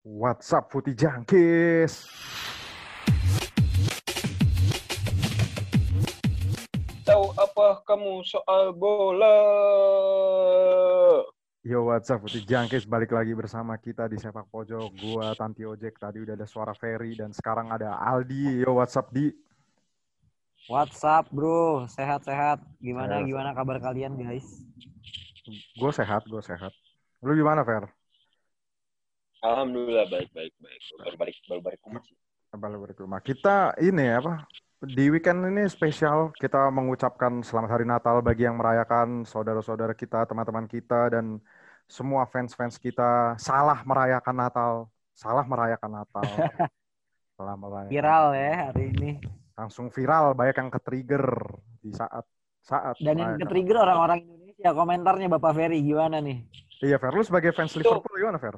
What's up, Putih Jangkis? Tahu apa kamu soal bola? Yo, what's up, Putih Jangkis? Balik lagi bersama kita di Sepak Pojok. Gua Tanti Ojek. Tadi udah ada suara Ferry dan sekarang ada Aldi. Yo, what's up, Di? What's up, bro? Sehat-sehat. Gimana Sehat. gimana kabar kalian, guys? Gue sehat, gue sehat. Lu gimana, Fer? Alhamdulillah baik baik baik. Baru balik baru balik rumah sih. Balik balik rumah. Kita ini apa? Di weekend ini spesial kita mengucapkan selamat hari Natal bagi yang merayakan saudara-saudara kita, teman-teman kita dan semua fans-fans kita salah merayakan Natal, salah merayakan Natal. salah merayakan. Viral ya hari ini. Langsung viral banyak yang ke-trigger di saat saat Dan yang ke-trigger orang-orang Indonesia. Komentarnya Bapak Ferry gimana nih? Iya, Fer, lu sebagai fans Liverpool gimana, Fer?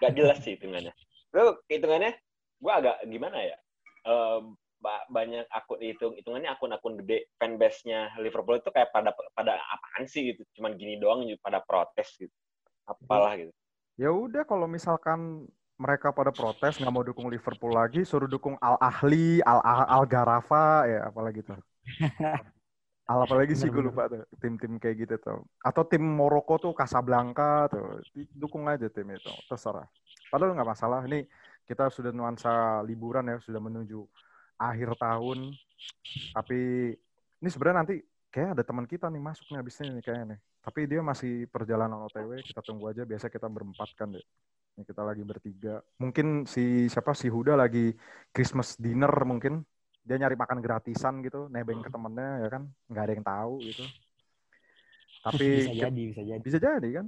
Gak jelas sih hitungannya. Lu hitungannya gua agak gimana ya? Eh, ba- banyak akun hitung hitungannya akun-akun gede fanbase-nya Liverpool itu kayak pada pada apaan sih gitu. Cuman gini doang pada protes gitu. Apalah gitu. Ya udah kalau misalkan mereka pada protes nggak mau dukung Liverpool lagi, suruh dukung Al Ahli, Al Al Garafa, ya apalagi tuh. Al apalagi sih gue lupa tuh tim-tim kayak gitu tuh. Atau tim Maroko tuh Casablanca tuh, dukung aja tim itu, terserah. Padahal nggak masalah. Ini kita sudah nuansa liburan ya, sudah menuju akhir tahun. Tapi ini sebenarnya nanti kayak ada teman kita nih masuk nih abis ini nih kayaknya nih. Tapi dia masih perjalanan OTW, kita tunggu aja. Biasa kita berempat kan deh. Ini kita lagi bertiga. Mungkin si siapa si Huda lagi Christmas dinner mungkin. Dia nyari makan gratisan gitu, nebeng ke temennya ya kan. Nggak ada yang tahu gitu. Tapi bisa jadi, bisa jadi. bisa jadi kan.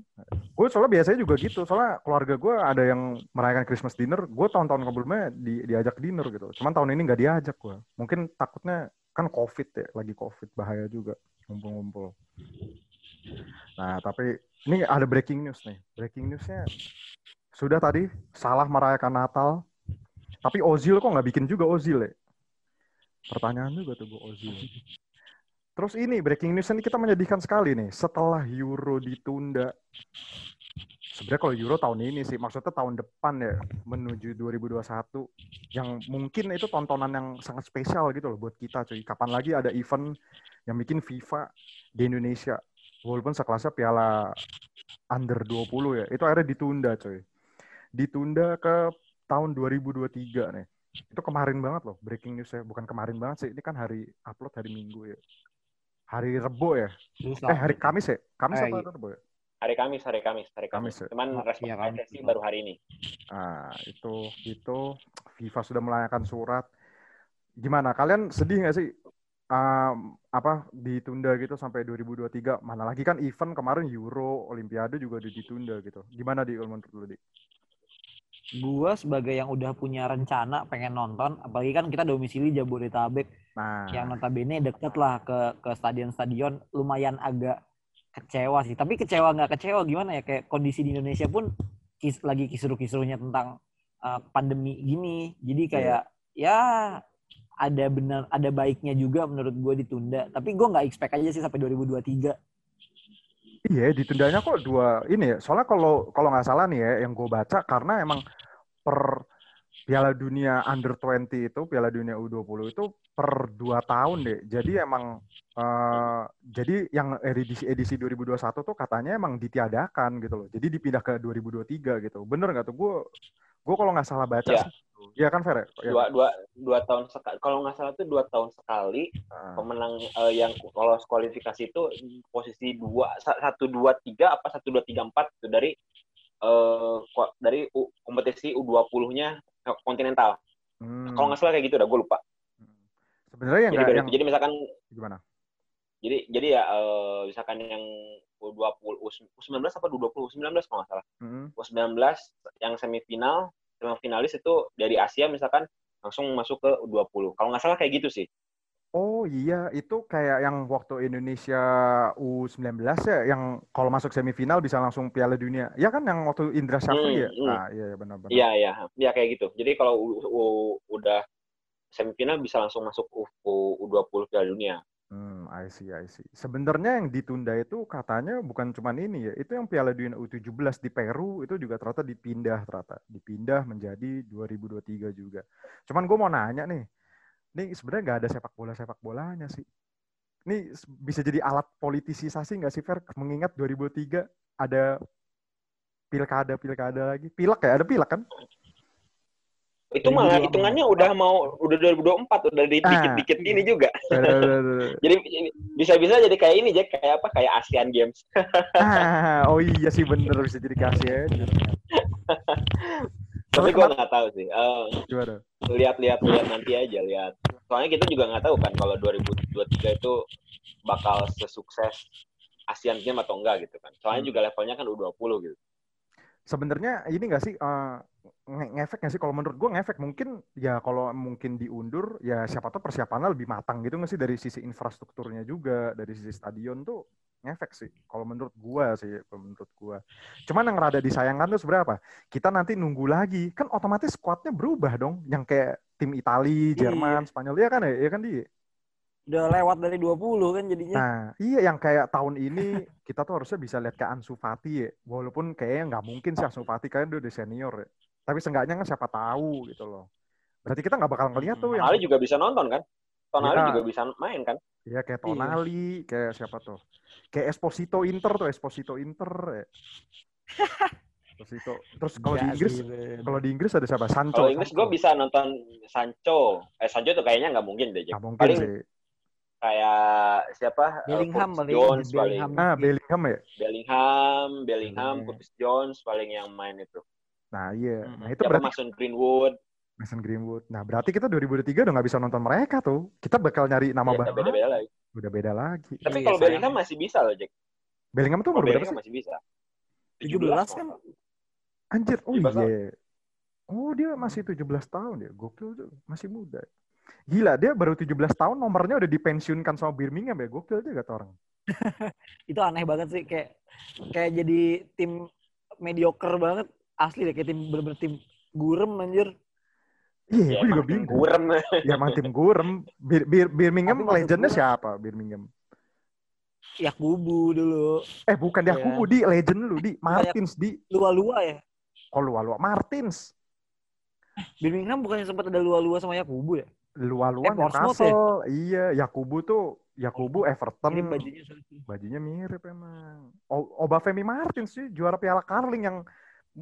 Gue soalnya biasanya juga gitu. Soalnya keluarga gue ada yang merayakan Christmas dinner. Gue tahun-tahun sebelumnya di, diajak dinner gitu. Cuman tahun ini nggak diajak gue. Mungkin takutnya kan COVID ya, lagi COVID bahaya juga ngumpul-ngumpul. Nah tapi ini ada breaking news nih. Breaking newsnya sudah tadi salah merayakan Natal. Tapi Ozil kok nggak bikin juga Ozil ya? Pertanyaan juga tuh gue Ozil. Terus ini breaking news ini kita menyedihkan sekali nih. Setelah Euro ditunda, sebenarnya kalau Euro tahun ini sih, maksudnya tahun depan ya, menuju 2021, yang mungkin itu tontonan yang sangat spesial gitu loh buat kita cuy. Kapan lagi ada event yang bikin FIFA di Indonesia, walaupun sekelasnya Piala Under 20 ya, itu akhirnya ditunda cuy. Ditunda ke tahun 2023 nih. Itu kemarin banget loh breaking news ya, bukan kemarin banget sih, ini kan hari upload hari Minggu ya. Hari Rebo ya? Eh hari Kamis ya? Kamis Eh, apa iya. Rebo ya? Hari Kamis, hari Kamis, hari Kamis ya? Kamis. Cuman Oh, respon iya, Kamis. PSSI baru hari ini. Nah, itu itu FIFA sudah melayangkan surat. Gimana? Kalian sedih nggak sih? Um, apa ditunda gitu sampai 2023? Mana lagi kan event kemarin Euro, Olimpiade juga udah ditunda gitu. Gimana di menurut lu, Di? Gua sebagai yang udah punya rencana pengen nonton, apalagi kan kita domisili Jabodetabek, Nah, yang notabene deket lah ke ke stadion-stadion, lumayan agak kecewa sih. Tapi kecewa nggak kecewa gimana ya? Kayak kondisi di Indonesia pun kis, lagi kisruh-kisruhnya tentang uh, pandemi gini. Jadi kayak ya ada benar ada baiknya juga menurut gue ditunda. Tapi gue nggak expect aja sih sampai 2023. Iya, ditundanya kok dua ini ya. Soalnya kalau kalau nggak salah nih ya, yang gue baca karena emang per Piala Dunia Under 20 itu, Piala Dunia U20 itu per dua tahun deh. Jadi emang eh, jadi yang edisi edisi 2021 tuh katanya emang ditiadakan gitu loh. Jadi dipindah ke 2023 gitu. Bener nggak tuh? Gue gue kalau nggak salah baca Iya. sih. Iya kan Fer? Ya? Dua, dua, dua tahun sekali. Kalau nggak salah tuh dua tahun sekali Ah. pemenang eh, yang lolos kualifikasi itu posisi dua sa- satu dua tiga apa satu dua tiga empat itu dari eh ko- dari U- kompetisi U20-nya kontinental. Hmm. Kalau nggak salah kayak gitu dah, gue lupa. Sebenarnya yang Jadi, yang jadi misalkan gimana? jadi jadi ya eh, misalkan yang U20 U19 apa U20 U19 kalau nggak salah. Hmm. U19 yang semifinal semifinalis itu dari Asia misalkan langsung masuk ke U20. Kalau nggak salah kayak gitu sih. Oh iya, itu kayak yang waktu Indonesia U19 ya, yang kalau masuk semifinal bisa langsung Piala Dunia. Ya kan yang waktu Indra Syafri Hmm, ya? hmm. Nah, iya benar-benar. Iya iya, iya kayak gitu. Jadi kalau u- u- udah semifinal bisa langsung masuk U, U, 20 Piala Dunia. Hmm, I see, I see. Sebenarnya yang ditunda itu katanya bukan cuma ini ya, itu yang Piala Dunia U17 di Peru itu juga ternyata dipindah ternyata, dipindah menjadi 2023 juga. Cuman gue mau nanya nih, nih sebenarnya nggak ada sepak bola sepak bolanya sih. Ini bisa jadi alat politisasi nggak sih Fer? Mengingat 2003 ada pilkada pilkada lagi, pilek ya, ada pilek kan? Itu malah hitungannya udah mau udah 2024 udah di dikit-dikit Ah, gini iya. juga. jadi bisa-bisa jadi kayak ini Jack kayak apa kayak ASEAN Games. ah, oh iya sih bener bisa jadi kasih aja. Tapi gue nggak tahu sih. Eh, Gimana? lihat-lihat lihat nanti aja lihat. Soalnya kita juga nggak tahu kan kalau 2023 itu bakal sesukses ASEAN Games atau enggak gitu kan. Soalnya Hmm. juga levelnya kan U20 gitu. Sebenarnya ini nggak sih eh, nge- ngefek nggak sih? Kalau menurut gue ngefek mungkin ya kalau mungkin diundur ya siapa tahu persiapannya lebih matang gitu nggak sih dari sisi infrastrukturnya juga dari sisi stadion tuh ngefek sih. Kalau menurut gua sih, menurut gua. Cuman yang rada disayangkan tuh sebenarnya apa? Kita nanti nunggu lagi, kan otomatis squadnya berubah dong. Yang kayak tim Itali, Jerman, Spanyol, ya kan ya, ya kan di. Udah lewat dari 20 kan jadinya. Nah, iya yang kayak tahun ini kita tuh harusnya bisa lihat ke Ansu Fati ya. Walaupun kayaknya nggak mungkin sih Ansu Fati kan dia udah senior ya. Tapi seenggaknya kan siapa tahu gitu loh. Berarti kita nggak bakal ngeliat tuh yang Tonali juga bisa nonton kan? Tonali Iya. juga bisa main kan? Iya kayak Iya. Tonali, kayak siapa tuh? Kayak Esposito Inter tuh, Esposito Inter. Ya. Esposito. Terus kalau di Enggak Inggris, kalau di Inggris ada siapa? Sancho. Kalau Inggris gue bisa nonton Sancho. Eh Sancho tuh kayaknya nggak mungkin deh. Nggak mungkin Paling sih. kayak siapa? Eh, Bellingham Curtis paling Jones paling. Bellingham. Ah, Bellingham ya. Bellingham, Bellingham, Iya. Curtis Jones paling yang main itu. Nah iya. Hmm. Nah itu Siapa berarti Mason Greenwood, Mason Greenwood. Nah berarti kita 2023 udah nggak bisa nonton mereka tuh. Kita bakal nyari nama ya, baru. beda-beda lagi. Udah beda lagi. Tapi Iya, kalau sayang. Bellingham masih bisa loh, Jack. Bellingham tuh umur berapa sih? masih bisa. 17 kan Anjir, oh 17 iya. Oh dia masih 17 tahun ya, gokil tuh, masih muda. Gila, dia baru 17 tahun nomornya udah dipensiunkan sama Birmingham ya, gokil juga kata orang. itu aneh banget sih kayak kayak jadi tim mediocre banget asli deh kayak tim bener-bener tim gurem anjir. Iya, Ya, gue juga bingung. Gurem. Ya emang tim gurem. Bir, Bir- Birmingham Tapi legendnya siapa? Birmingham. Yakubu dulu. Eh bukan dia Iya. aku di. Legend lu di. Martins di. Lua-lua ya? Oh lua-lua? Martins. Birmingham bukannya sempat ada lua-lua sama Yakubu ya? Lua-lua Eh, Portsmouth Newcastle. Iya Yakubu tuh Yakubu Everton. ini bajunya bajunya mirip emang. O Obafemi Martins sih juara Piala Carling yang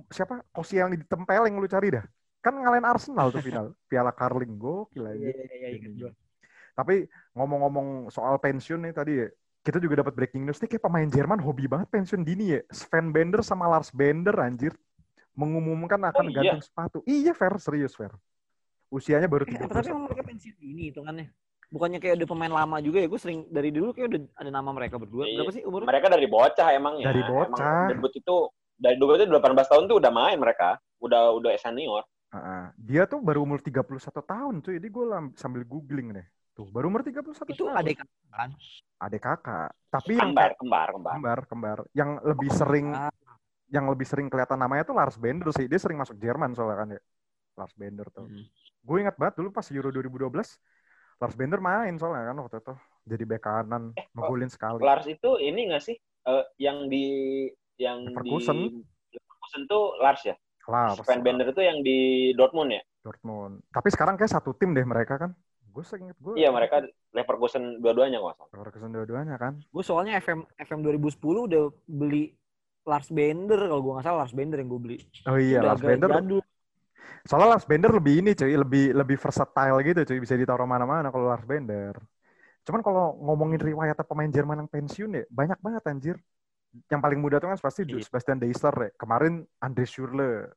siapa? Kosi yang ditempeleng lu cari dah. Kan ngalahin Arsenal tuh final. Piala Carling gokil aja. Iya iya iya ingat gua. tapi ngomong-ngomong soal pensiun nih tadi ya, kita juga dapat breaking news nih kayak pemain Jerman hobi banget pensiun dini ya. Sven Bender sama Lars Bender anjir. Mengumumkan akan Oh, iya? gantung sepatu. Iya fair serius fair usianya baru Eh, 30 tapi emang mereka pensiun ini hitungannya. Bukannya kayak udah pemain lama juga ya? Gue sering dari dulu kayak udah ada nama mereka berdua. Iya. berapa sih umurnya? Mereka dari bocah emang ya. Dari Emang bocah. debut itu dari dulu itu 18 tahun tuh udah main mereka. Udah udah senior. Heeh. dia tuh baru umur 31 tahun cuy jadi gue sambil googling deh tuh baru umur 31 itu tahun adik kan adik kakak tapi yang Kembar, kembar, kembar. kembar kembar yang lebih sering Ah. yang lebih sering kelihatan namanya tuh Lars Bender sih dia sering masuk Jerman soalnya kan ya Lars Bender tuh Hmm. gue ingat banget dulu pas Euro 2012 Lars Bender main soalnya kan waktu itu jadi bek kanan Eh, ngegolin sekali Lars itu ini nggak sih eh, yang di yang Leverkusen. di Leverkusen tuh Lars ya. Lars Sven Bender itu yang di Dortmund ya. Dortmund tapi sekarang kayak satu tim deh mereka kan gue seinget gue Iya mereka Leverkusen dua-duanya kok. nggak salah. Leverkusen dua-duanya kan gue soalnya FM FM 2010 udah beli Lars Bender kalau gue nggak salah Lars Bender yang gue beli oh iya Udah Lars Bender jadul. Soalnya Lars Bender lebih ini cuy, lebih lebih versatile gitu cuy, bisa ditaruh mana-mana kalau Lars Bender. Cuman kalau ngomongin riwayat pemain Jerman yang pensiun ya, banyak banget anjir. Yang paling muda tuh kan pasti Iya. Sebastian Deisler ya. Kemarin Andre Schürrle.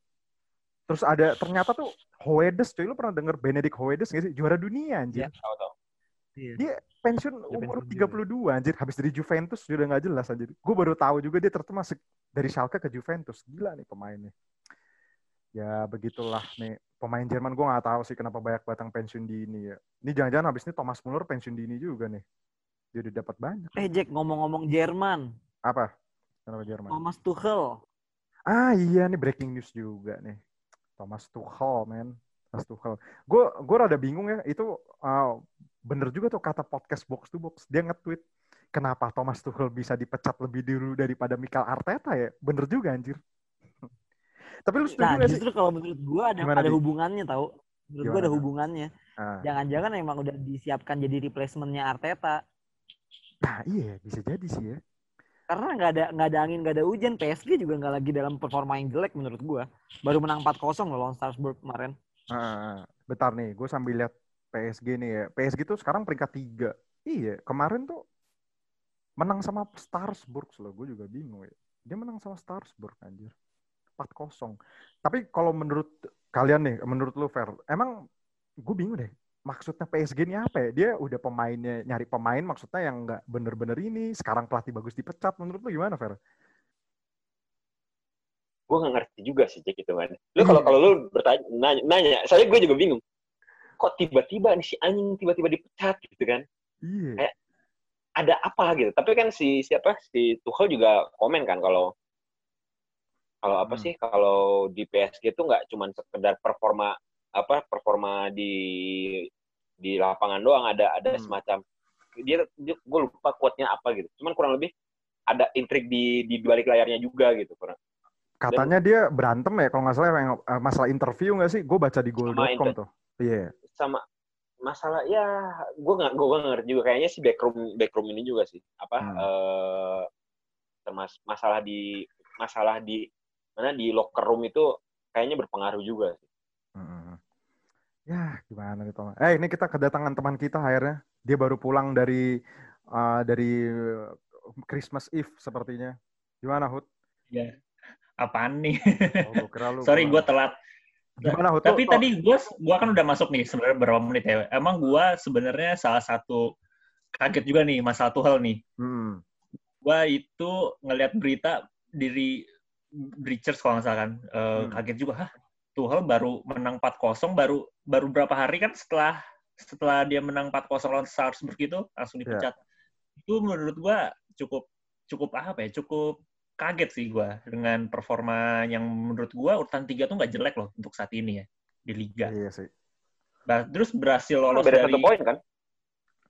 Terus ada ternyata tuh Hoedes cuy, lu pernah denger Benedict Hoedes nggak sih? Juara dunia anjir. Iya. Tahu tahu. Iya. Dia pensiun Dia umur pensiun 32 anjir. Habis dari Juventus sudah nggak jelas anjir. Gue baru tahu juga dia ternyata masuk dari Schalke ke Juventus. Gila nih pemainnya. Ya begitulah nih. Pemain Jerman gue nggak tahu sih kenapa banyak batang pensiun dini ya. Ini jangan-jangan habis ini Thomas Muller pensiun dini juga nih. Dia udah dapat banyak. eh Jack ngomong-ngomong Jerman Apa? Kenapa Jerman? Thomas Tuchel Ah iya nih breaking news juga nih. Thomas Tuchel, men. Thomas Tuchel. Gue gue rada bingung ya. Itu uh, bener juga tuh kata podcast box to box. Dia nge-tweet kenapa Thomas Tuchel bisa dipecat lebih dulu daripada Mikel Arteta ya. Bener juga anjir. Tapi lu setuju Nah, gak sih? justru kalau menurut gua ada Gimana, ada Di? hubungannya tau. Menurut gua ada hubungannya. Ah. Jangan-jangan emang udah disiapkan jadi replacementnya Arteta. Nah iya bisa jadi sih ya. Karena nggak ada nggak ada angin nggak ada hujan. PSG juga nggak lagi dalam performa yang jelek menurut gua. Baru menang 4-0 loh lawan Strasbourg kemarin. Ah, bentar nih, gue sambil lihat PSG nih ya. PSG tuh sekarang peringkat tiga. Iya, kemarin tuh menang sama Strasbourg loh. Gue juga bingung ya. Dia menang sama Strasbourg anjir. 4-0. Tapi kalau menurut kalian nih, menurut lu Fer, emang gue bingung deh. Maksudnya PSG ini apa ya? Dia udah pemainnya, nyari pemain maksudnya yang nggak bener-bener ini. Sekarang pelatih bagus dipecat. Menurut lu gimana Fer? gue nggak ngerti juga sih cek itu kan lu kalau Iya. kalau lu bertanya nanya, nanya saya gue juga bingung kok tiba-tiba nih si anjing tiba-tiba dipecat gitu kan Iya. Eh, ada apa gitu tapi kan si siapa si Tuchel juga komen kan kalau kalau apa Hmm. sih kalau di PSG itu nggak cuma sekedar performa apa performa di di lapangan doang ada ada Hmm. semacam dia, dia gue lupa quote-nya apa gitu cuman kurang lebih ada intrik di di balik layarnya juga gitu kurang Katanya dia berantem ya kalau nggak salah yang eh, masalah interview nggak sih? Gue baca di goal.com tuh. Iya. sama masalah ya gue nggak gue ngerti juga kayaknya sih backroom backroom ini juga sih apa Hmm. eh termas masalah di masalah di mana di locker room itu kayaknya berpengaruh juga sih. Ya, gimana nih Thomas? Eh, ini kita kedatangan teman kita akhirnya. Dia baru pulang dari eh, dari Christmas Eve sepertinya. Gimana, Hud? Ya, apaan nih? Oh, kira lu Sorry, gue telat. Gimana, Hud? Tapi Lu- tadi gue gua kan udah masuk nih sebenarnya berapa menit ya. Emang gue sebenarnya salah satu kaget juga nih masalah Tuchel nih. Mm. Gue itu ngelihat berita diri Breachers kalau nggak salah kan. Eh, Hmm. Kaget juga, hah Tuchel baru menang 4-0 baru baru berapa hari kan setelah setelah dia menang 4-0 lawan Salzburg itu langsung Iya. dipecat. Itu menurut gue cukup cukup apa ya? Cukup kaget sih gue dengan performa yang menurut gue urutan tiga tuh nggak jelek loh untuk saat ini ya di liga. Iya sih. Bah, terus berhasil lolos beda dari satu poin kan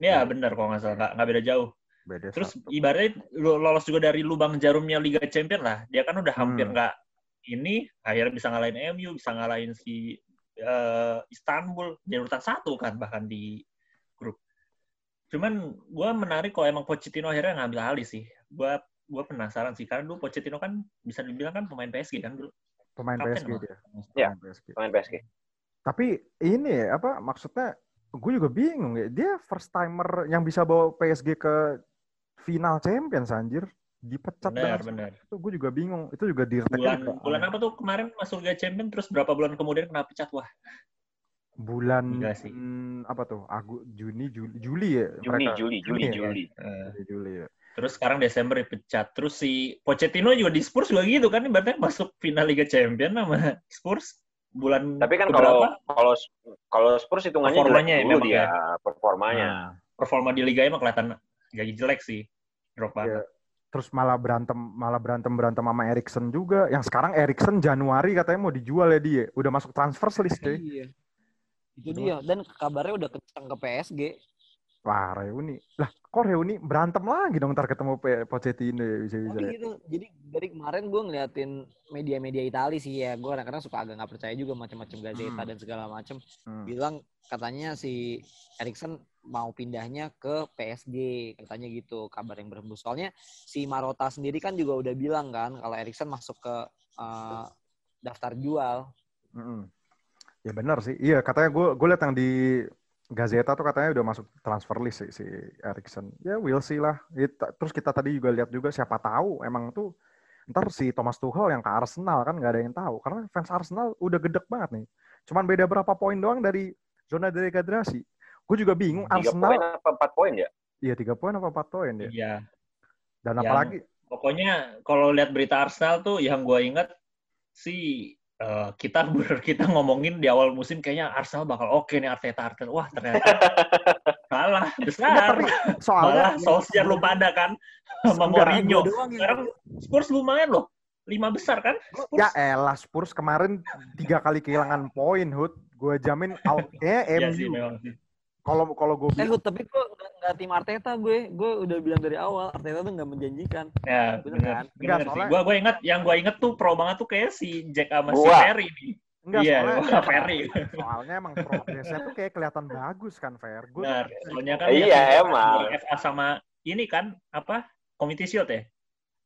ya benar kalau nggak salah nggak, nggak beda jauh. Beda Terus satu. ibaratnya lo- lolos juga dari lubang jarumnya Liga Champion lah. Dia kan udah hampir Hmm. Ini akhirnya bisa ngalahin MU, bisa ngalahin si eh, Istanbul jadi urutan satu kan bahkan di grup. Cuman gue menarik kalau emang Pochettino akhirnya ngambil alih sih. Gue gue penasaran sih karena dulu Pochettino kan bisa dibilang kan pemain PSG kan dulu. Pemain Kapten PSG dia. Iya. Pemain PSG. pemain PSG Tapi ini apa maksudnya gue juga bingung ya. Dia first timer yang bisa bawa PSG ke final Champions anjir. Dipecat Benar, benar. itu gue juga bingung. Itu juga di Bulan bulan apa tuh kemarin masuk Liga Champion terus berapa bulan kemudian kena pecat wah. Bulan sih. hmm, apa tuh? Agu, Juni, Juli, Juli ya Juni mereka. Juli Juli ya? Juli Eh, Juli, Juli ya. Terus sekarang Desember dipecat. Terus si Pochettino juga di Spurs juga gitu kan. Ibaratnya masuk final Liga Champion sama Spurs bulan tapi kan kalau kalau kalau Spurs hitungannya Performanya ya dulu dia performanya Nah, performa di Liga emang kelihatan gak jelek sih. Drop banget. Terus malah berantem malah berantem berantem sama Erikson juga. Yang sekarang Erikson Januari katanya mau dijual ya dia. Udah masuk transfer list cuy. Iya. Itu dia. Dan kabarnya udah kencang ke PSG. Wah, reuni. Lah, kok reuni berantem lagi dong ntar ketemu P- Pochettino ya bisa-bisa. Tapi ya. gitu, jadi dari kemarin gue ngeliatin media-media Itali sih ya, gue kadang-kadang suka agak nggak percaya juga macam-macam Gazeta Hmm. dan segala macam. Hmm. Bilang katanya si Erikson mau pindahnya ke PSG, katanya gitu kabar yang berhembus. Soalnya si Marota sendiri kan juga udah bilang kan kalau Erikson masuk ke eh, daftar jual. Mm-mm. Ya benar sih. Iya, katanya gue gue liat yang di Gazeta tuh katanya udah masuk transfer list si, si Erikson. Ya we'll see lah. It- terus kita tadi juga lihat juga siapa tahu emang tuh ntar si Thomas Tuchel yang ke Arsenal kan nggak ada yang tahu karena fans Arsenal udah gedek banget nih. Cuman beda berapa poin doang dari zona degradasi. Gue juga bingung tiga Arsenal poin apa empat poin ya iya tiga poin apa empat poin ya. Iya. Dan Yang- apalagi Pokoknya kalau lihat berita Arsenal tuh yang gue inget sih eh, kita bener kita ngomongin di awal musim kayaknya Arsenal bakal oke nih Arteta Arteta. Wah ternyata kalah besar. soalnya Malah Solskjaer lu pada kan sama Mourinho. Yang- Sekarang Spurs lumayan loh. Lima besar kan? Spurs. ya elah Spurs kemarin tiga kali kehilangan poin Hud. Gue jamin out kayaknya Iya MU memang sih. Kalau kalau gue Eh, tapi gue nggak tim Arteta gue. Gue udah bilang dari awal Arteta tuh nggak menjanjikan. Ya, Bener bener, kan? Bener soalnya- Gua gua inget yang gua inget tuh pro banget tuh kayak si Jack sama si. Ferry nih. enggak Iya, soalnya, Ferry. soalnya emang progresnya tuh kayak kelihatan bagus kan, Fair. Gue Benar. Soalnya kan Iya, emang. FA sama ini kan apa? Community Shield ya?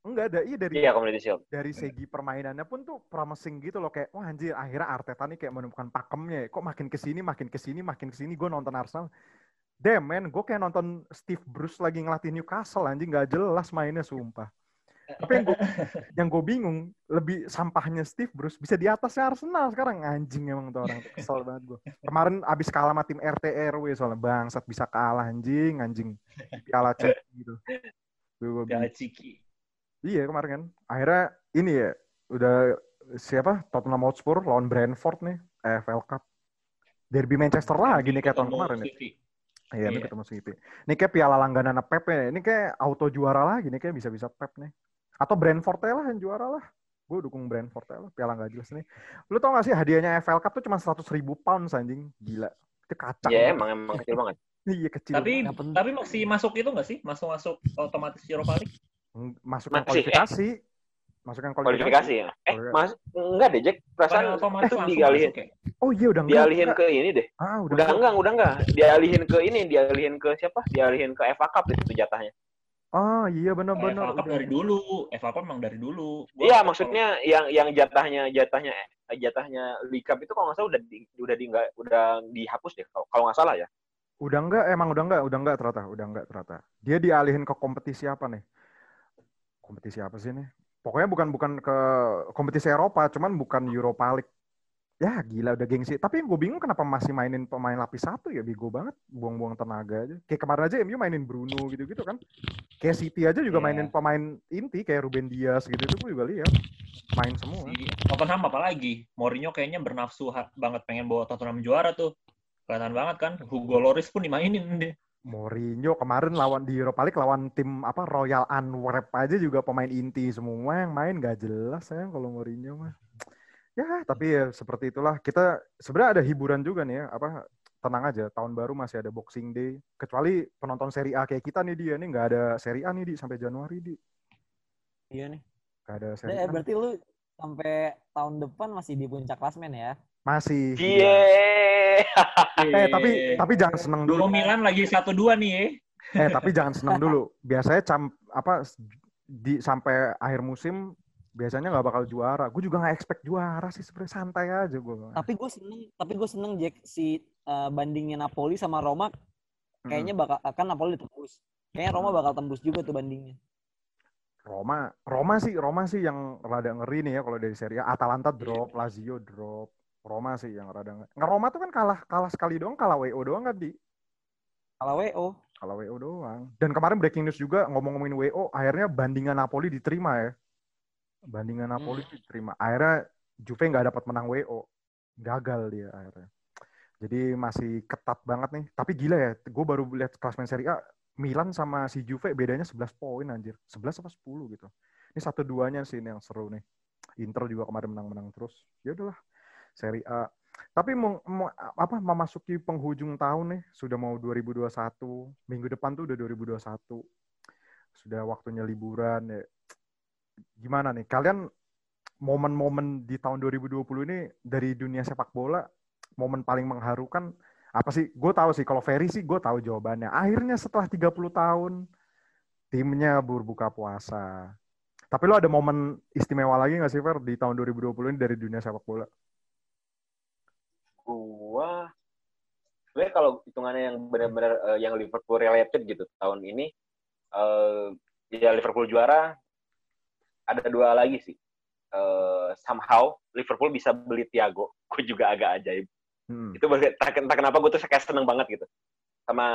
Enggak ada iya dari Iya, Community Shield. dari segi permainannya pun tuh promising gitu loh kayak wah anjir akhirnya Arteta nih kayak menemukan pakemnya ya. kok makin ke sini makin ke sini makin ke sini gue nonton Arsenal. Damn man gue kayak nonton Steve Bruce lagi ngelatih Newcastle anjing nggak jelas mainnya sumpah. Tapi yang gue yang gue bingung lebih sampahnya Steve Bruce bisa di atasnya Arsenal sekarang. Anjing emang tuh orang kesel banget gue kemarin abis kalah sama tim RTRW soalnya bangsat bisa kalah anjing anjing. Piala cek gitu. Gue Ciki. Iya kemarin kan. Akhirnya ini ya udah siapa Tottenham Hotspur lawan Brentford nih EFL Cup. Derby Manchester lagi nih kayak tahun kemarin ya. City. Iya, ini Iya. ketemu City. Ini kayak piala langganan Pep ya. Ini kayak auto juara lagi nih kayak bisa-bisa Pep nih. Atau Brentford lah yang juara lah. Gue dukung Brentford lah. Piala nggak jelas nih. Lu tau gak sih hadiahnya EFL Cup tuh cuma 100 ribu pounds anjing. Gila. Itu kacang. Ya banget. emang emang kecil banget. Iya kecil. Tapi tapi masih masuk itu nggak sih? Masuk masuk otomatis Europa League? Masukkan Masih, eh. kualifikasi. Masukkan Kualifikasi ya. Eh, Kualifikasi. Mas enggak deh, Jack. Perasaan otomatis itu dialihin. masuk ya? Oh iya udah enggak. Dialihin ke ini deh. Ah, udah, Udah enggak, udah enggak. Dialihin ke ini, dialihin ke siapa? Dialihin ke FA Cup itu jatahnya. Oh iya FA benar-benar. Cup dari dulu. FA Cup emang dari dulu. Gua Iya, kalau- maksudnya yang yang jatahnya jatahnya jatahnya League Cup itu kalau nggak salah udah di, udah di nggak udah dihapus deh kalau kalau nggak salah ya. Udah enggak, emang udah enggak, udah enggak ternyata, udah enggak ternyata. Dia dialihin ke kompetisi apa nih? Kompetisi apa sih nih? Pokoknya bukan bukan ke kompetisi Eropa, cuman bukan Europa League. Ya gila udah gengsi. Tapi yang gue bingung kenapa masih mainin pemain lapis satu ya bego banget, buang-buang tenaga aja. Kayak kemarin aja MU mainin Bruno gitu-gitu kan. Kayak City aja juga Iya. mainin pemain inti kayak Ruben Dias gitu itu gue juga lihat main semua. Di Tottenham apalagi. Mourinho kayaknya bernafsu banget pengen bawa Tottenham juara tuh. Kelihatan banget kan. Hugo Lloris pun dimainin deh. Mourinho kemarin lawan di Europa League lawan tim apa Royal Antwerp aja juga pemain inti semua yang main gak jelas ya kalau Mourinho mah. Ya tapi ya seperti itulah kita sebenarnya ada hiburan juga nih ya apa tenang aja tahun baru masih ada Boxing Day kecuali penonton Serie A kayak kita nih dia nih nggak ada Serie A nih di sampai Januari di Iya nih. nggak ada Nah, Serie eh, A berarti lu sampai tahun depan masih di puncak klasmen ya? Masih. Iya. Eh tapi tapi jangan seneng dulu. Dulu Milan lagi 1-2 nih ya. Eh tapi jangan seneng dulu. Biasanya cam apa di sampai akhir musim biasanya nggak bakal juara. Gue juga nggak expect juara sih sebenarnya santai aja gue. Tapi gue seneng, tapi gue seneng Jack si eh, bandingnya Napoli sama Roma kayaknya bakal kan Napoli tembus. Kayaknya Roma bakal tembus juga tuh bandingnya. Roma, Roma sih, Roma sih yang rada ngeri nih ya kalau dari Serie A. Atalanta drop, Lazio drop. Roma sih yang rada. Nggak Roma tuh kan kalah kalah sekali doang, kalah WO doang kan di Kalau WO, kalah WO doang. Dan kemarin breaking news juga ngomong-ngomongin WO, akhirnya bandingan Napoli diterima ya. Bandingan Napoli diterima. Akhirnya Juve nggak dapat menang WO. Gagal dia akhirnya. Jadi masih ketat banget nih. Tapi gila ya, gue baru lihat klasmen Serie A, Milan sama si Juve bedanya 11 poin anjir. 11 apa 10 gitu. Ini satu duanya sih ini yang seru nih. Inter juga kemarin menang-menang terus. Ya udahlah. Serie A. Tapi mau, mau apa memasuki penghujung tahun nih, sudah mau 2021. Minggu depan tuh udah 2021. Sudah waktunya liburan ya. Gimana nih? Kalian momen-momen di tahun 2020 ini dari dunia sepak bola, momen paling mengharukan apa sih? Gue tahu sih kalau Ferry sih gue tahu jawabannya. Akhirnya setelah 30 tahun timnya berbuka puasa. Tapi lo ada momen istimewa lagi nggak sih Fer di tahun 2020 ini dari dunia sepak bola? Sebenarnya kalau hitungannya yang benar-benar eh, yang Liverpool related gitu tahun ini eh ya Liverpool juara ada dua lagi sih. Eh somehow Liverpool bisa beli Thiago. Gue juga agak ajaib. Hmm. itu tak kenapa gue tuh kayak seneng banget gitu sama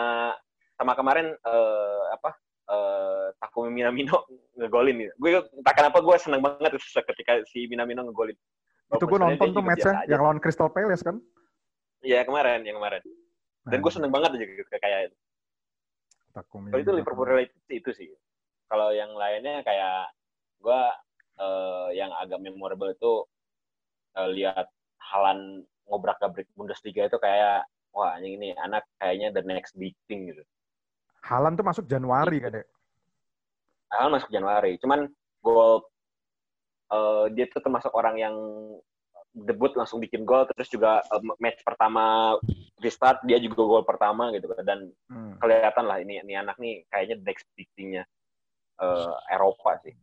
sama kemarin eh, apa eh, Takumi Minamino ngegolin gitu. Gue tak kenapa gue seneng banget ketika si Minamino ngegolin. Itu gue nonton tuh matchnya yang lawan Crystal Palace kan. Iya kemarin, yang kemarin. Dan gue seneng banget aja gitu kayak itu. Kalau itu Liverpool related sih itu sih. Kalau yang lainnya kayak gue eh, yang agak memorable itu eh, lihat Halan ngobrak-gabrik Bundesliga itu kayak wah anjing ini anak kayaknya the next big thing gitu. Halan tuh masuk Januari kan ya? Haaland masuk Januari, cuman gol eh, dia tuh termasuk orang yang debut langsung bikin gol terus juga eh, match pertama restart dia juga gol pertama gitu kan. dan Hmm. kelihatan lah ini ini anak nih kayaknya the next big thing-nya eh, Eropa sih.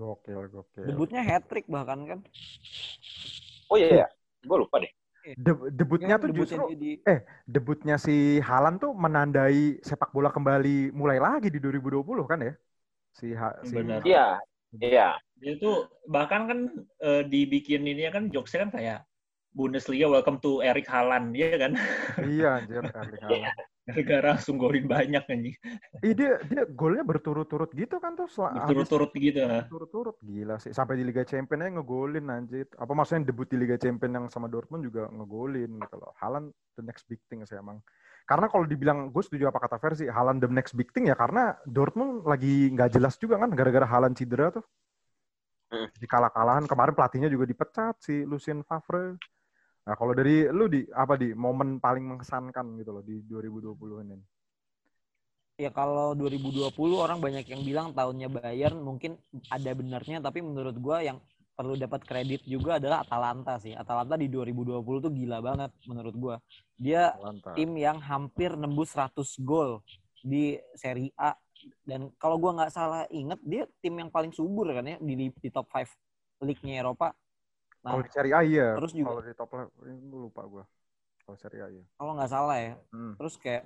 Gokil, gokil. Debutnya hat trick bahkan kan. Oh iya, ya. gue lupa deh. De- debutnya Yang tuh debutnya justru di debutnya si Halan tuh menandai sepak bola kembali mulai lagi di 2020 kan ya? Si, ha, si Benar. Iya, iya. Dia tuh bahkan kan eh, dibikin ini kan jokesnya kan kayak Bundesliga welcome to Erik Haaland, iya kan? Iya anjir Erling Haaland. Gara-gara langsung golin banyak anjing. Ih, dia dia golnya berturut-turut gitu kan tuh Berturut-turut gitu. berturut-turut gila sih sampai di Liga Champions aja ngegolin anjir. Apa maksudnya debut di Liga Champions yang sama Dortmund juga ngegolin gitu loh. Haaland the next big thing sih emang. Karena kalau dibilang gue setuju apa kata versi Haaland the next big thing ya karena Dortmund lagi nggak jelas juga kan gara-gara Haaland cedera tuh. Hmm. Di kalah-kalahan kemarin pelatihnya juga dipecat si Lucien Favre. Nah, kalau dari lu di apa di momen paling mengesankan gitu loh di 2020 ini. ya kalau 2020 orang banyak yang bilang tahunnya Bayern mungkin ada benarnya tapi menurut gua yang perlu dapat kredit juga adalah Atalanta sih. Atalanta di 2020 tuh gila banget menurut gua. Dia Mantap. tim yang hampir nembus 100 gol di Serie A dan kalau gua nggak salah inget dia tim yang paling subur kan ya di di top 5 league-nya Eropa. Nah, Kalau di Serie A iya. terus juga- Kalau di top level ini gua lupa gua. Kalau Serie A iya. kalau nggak salah ya. Hmm. Terus kayak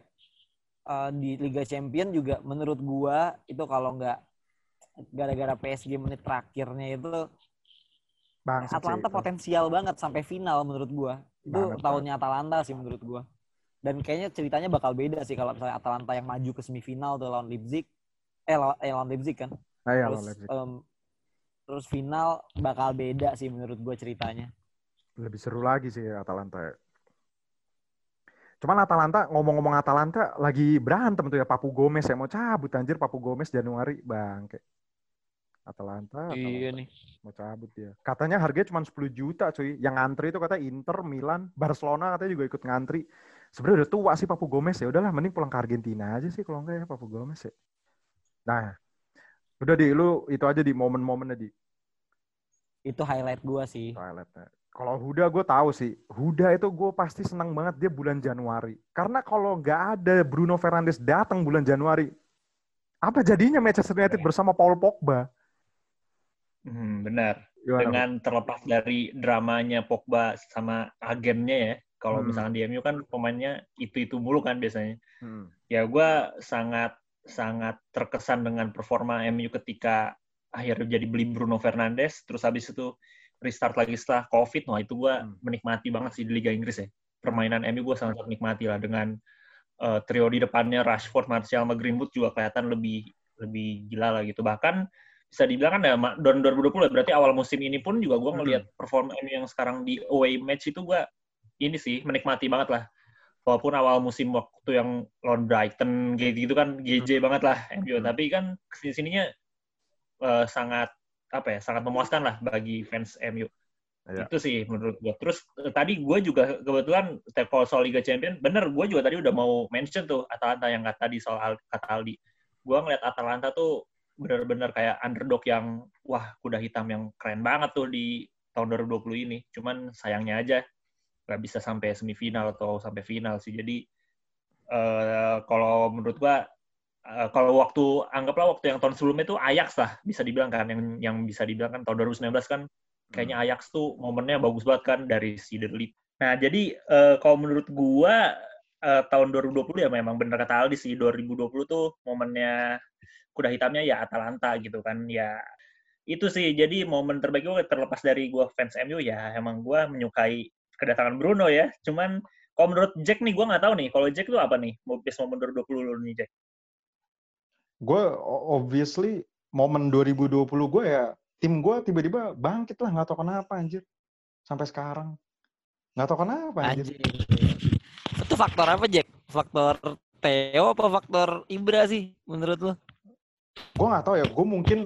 eh, di Liga Champion juga menurut gua itu kalau nggak gara-gara PSG menit terakhirnya itu sih Atlanta itu. potensial banget sampai final menurut gua. Itu Banget, tahunnya Atalanta sih menurut gua. Dan kayaknya ceritanya bakal beda sih kalau misalnya Atalanta yang maju ke semifinal tuh lawan Leipzig. Eh lawan, eh, lawan Leipzig kan. Nah, iya, terus lawan Leipzig. em, terus final bakal beda sih menurut gua ceritanya. lebih seru lagi sih Atalanta ya. Cuman Atalanta ngomong-ngomong Atalanta lagi berantem tuh ya Papu Gomez ya mau cabut anjir Papu Gomez Januari bangke. Atalanta, Iya Atalanta nih. mau cabut dia. Katanya harganya cuma 10 juta cuy. Yang ngantri itu kata Inter, Milan, Barcelona katanya juga ikut ngantri. Sebenarnya udah tua sih Papu Gomez ya. Udahlah mending pulang ke Argentina aja sih kalau enggak ya Papu Gomez ya. Nah, udah di lu itu aja di momen-momennya di Itu highlight gua sih. toiletnya. Kalau Huda gue tahu sih, Huda itu gue pasti senang banget dia bulan Januari. Karena kalau nggak ada Bruno Fernandes datang bulan Januari, apa jadinya Manchester United bersama Paul Pogba? Hmm, benar. Gimana, Dengan terlepas dari dramanya Pogba sama agennya ya. Kalau Hmm. misalkan di MU kan pemainnya itu-itu mulu kan biasanya. Hmm. Ya gue sangat sangat terkesan dengan performa MU ketika akhirnya jadi beli Bruno Fernandes, terus habis itu restart lagi setelah COVID. Wah itu gue Hmm. menikmati banget sih di Liga Inggris ya. Permainan MU gue sangat menikmati lah dengan eh, trio di depannya Rashford, Martial, sama Greenwood juga kelihatan lebih lebih gila lah gitu. Bahkan bisa dibilang kan ya, tahun 2020 ya, berarti awal musim ini pun juga gue Hmm. ngelihat performa MU yang sekarang di away match itu gue ini sih menikmati banget lah. Walaupun awal musim waktu yang lawan Brighton gitu, gitu kan GJ banget lah MU, Hmm. tapi kan ke sini-sininya eh, sangat apa ya, sangat memuaskan lah bagi fans MU. Iya. Itu sih menurut gue. Terus eh, tadi gue juga kebetulan kalau soal Liga Champion, bener gue juga tadi udah mau mention tuh Atalanta yang kata tadi soal Al- kata Aldi. Gue ngeliat Atalanta tuh bener-bener kayak underdog yang wah kuda hitam yang keren banget tuh di tahun 2020 ini. Cuman sayangnya aja nggak bisa sampai semifinal atau sampai final sih. Jadi eh, kalau menurut gua eh, kalau waktu anggaplah waktu yang tahun sebelumnya itu Ajax lah bisa dibilang kan. Yang yang bisa dibilang kan tahun 2019 kan kayaknya Ajax tuh momennya bagus banget kan dari si Derlit. Nah, jadi eh, kalau menurut gua eh, tahun 2020 ya memang bener kata Aldi sih. 2020 tuh momennya kuda hitamnya ya Atalanta gitu kan. Ya itu sih. Jadi momen terbaik gue terlepas dari gua fans MU ya emang gua menyukai kedatangan Bruno ya cuman kalau menurut Jack nih gua nggak tahu nih kalau Jack tuh apa nih best momen 2020 lu nih Jack Gue obviously momen 2020 gue ya tim gue tiba-tiba bangkit lah nggak tahu kenapa anjir sampai sekarang nggak tahu kenapa anjir. Anjing. Itu faktor apa, Jack? Faktor Theo apa faktor Ibra sih menurut lo? Gue nggak tahu ya. Gue mungkin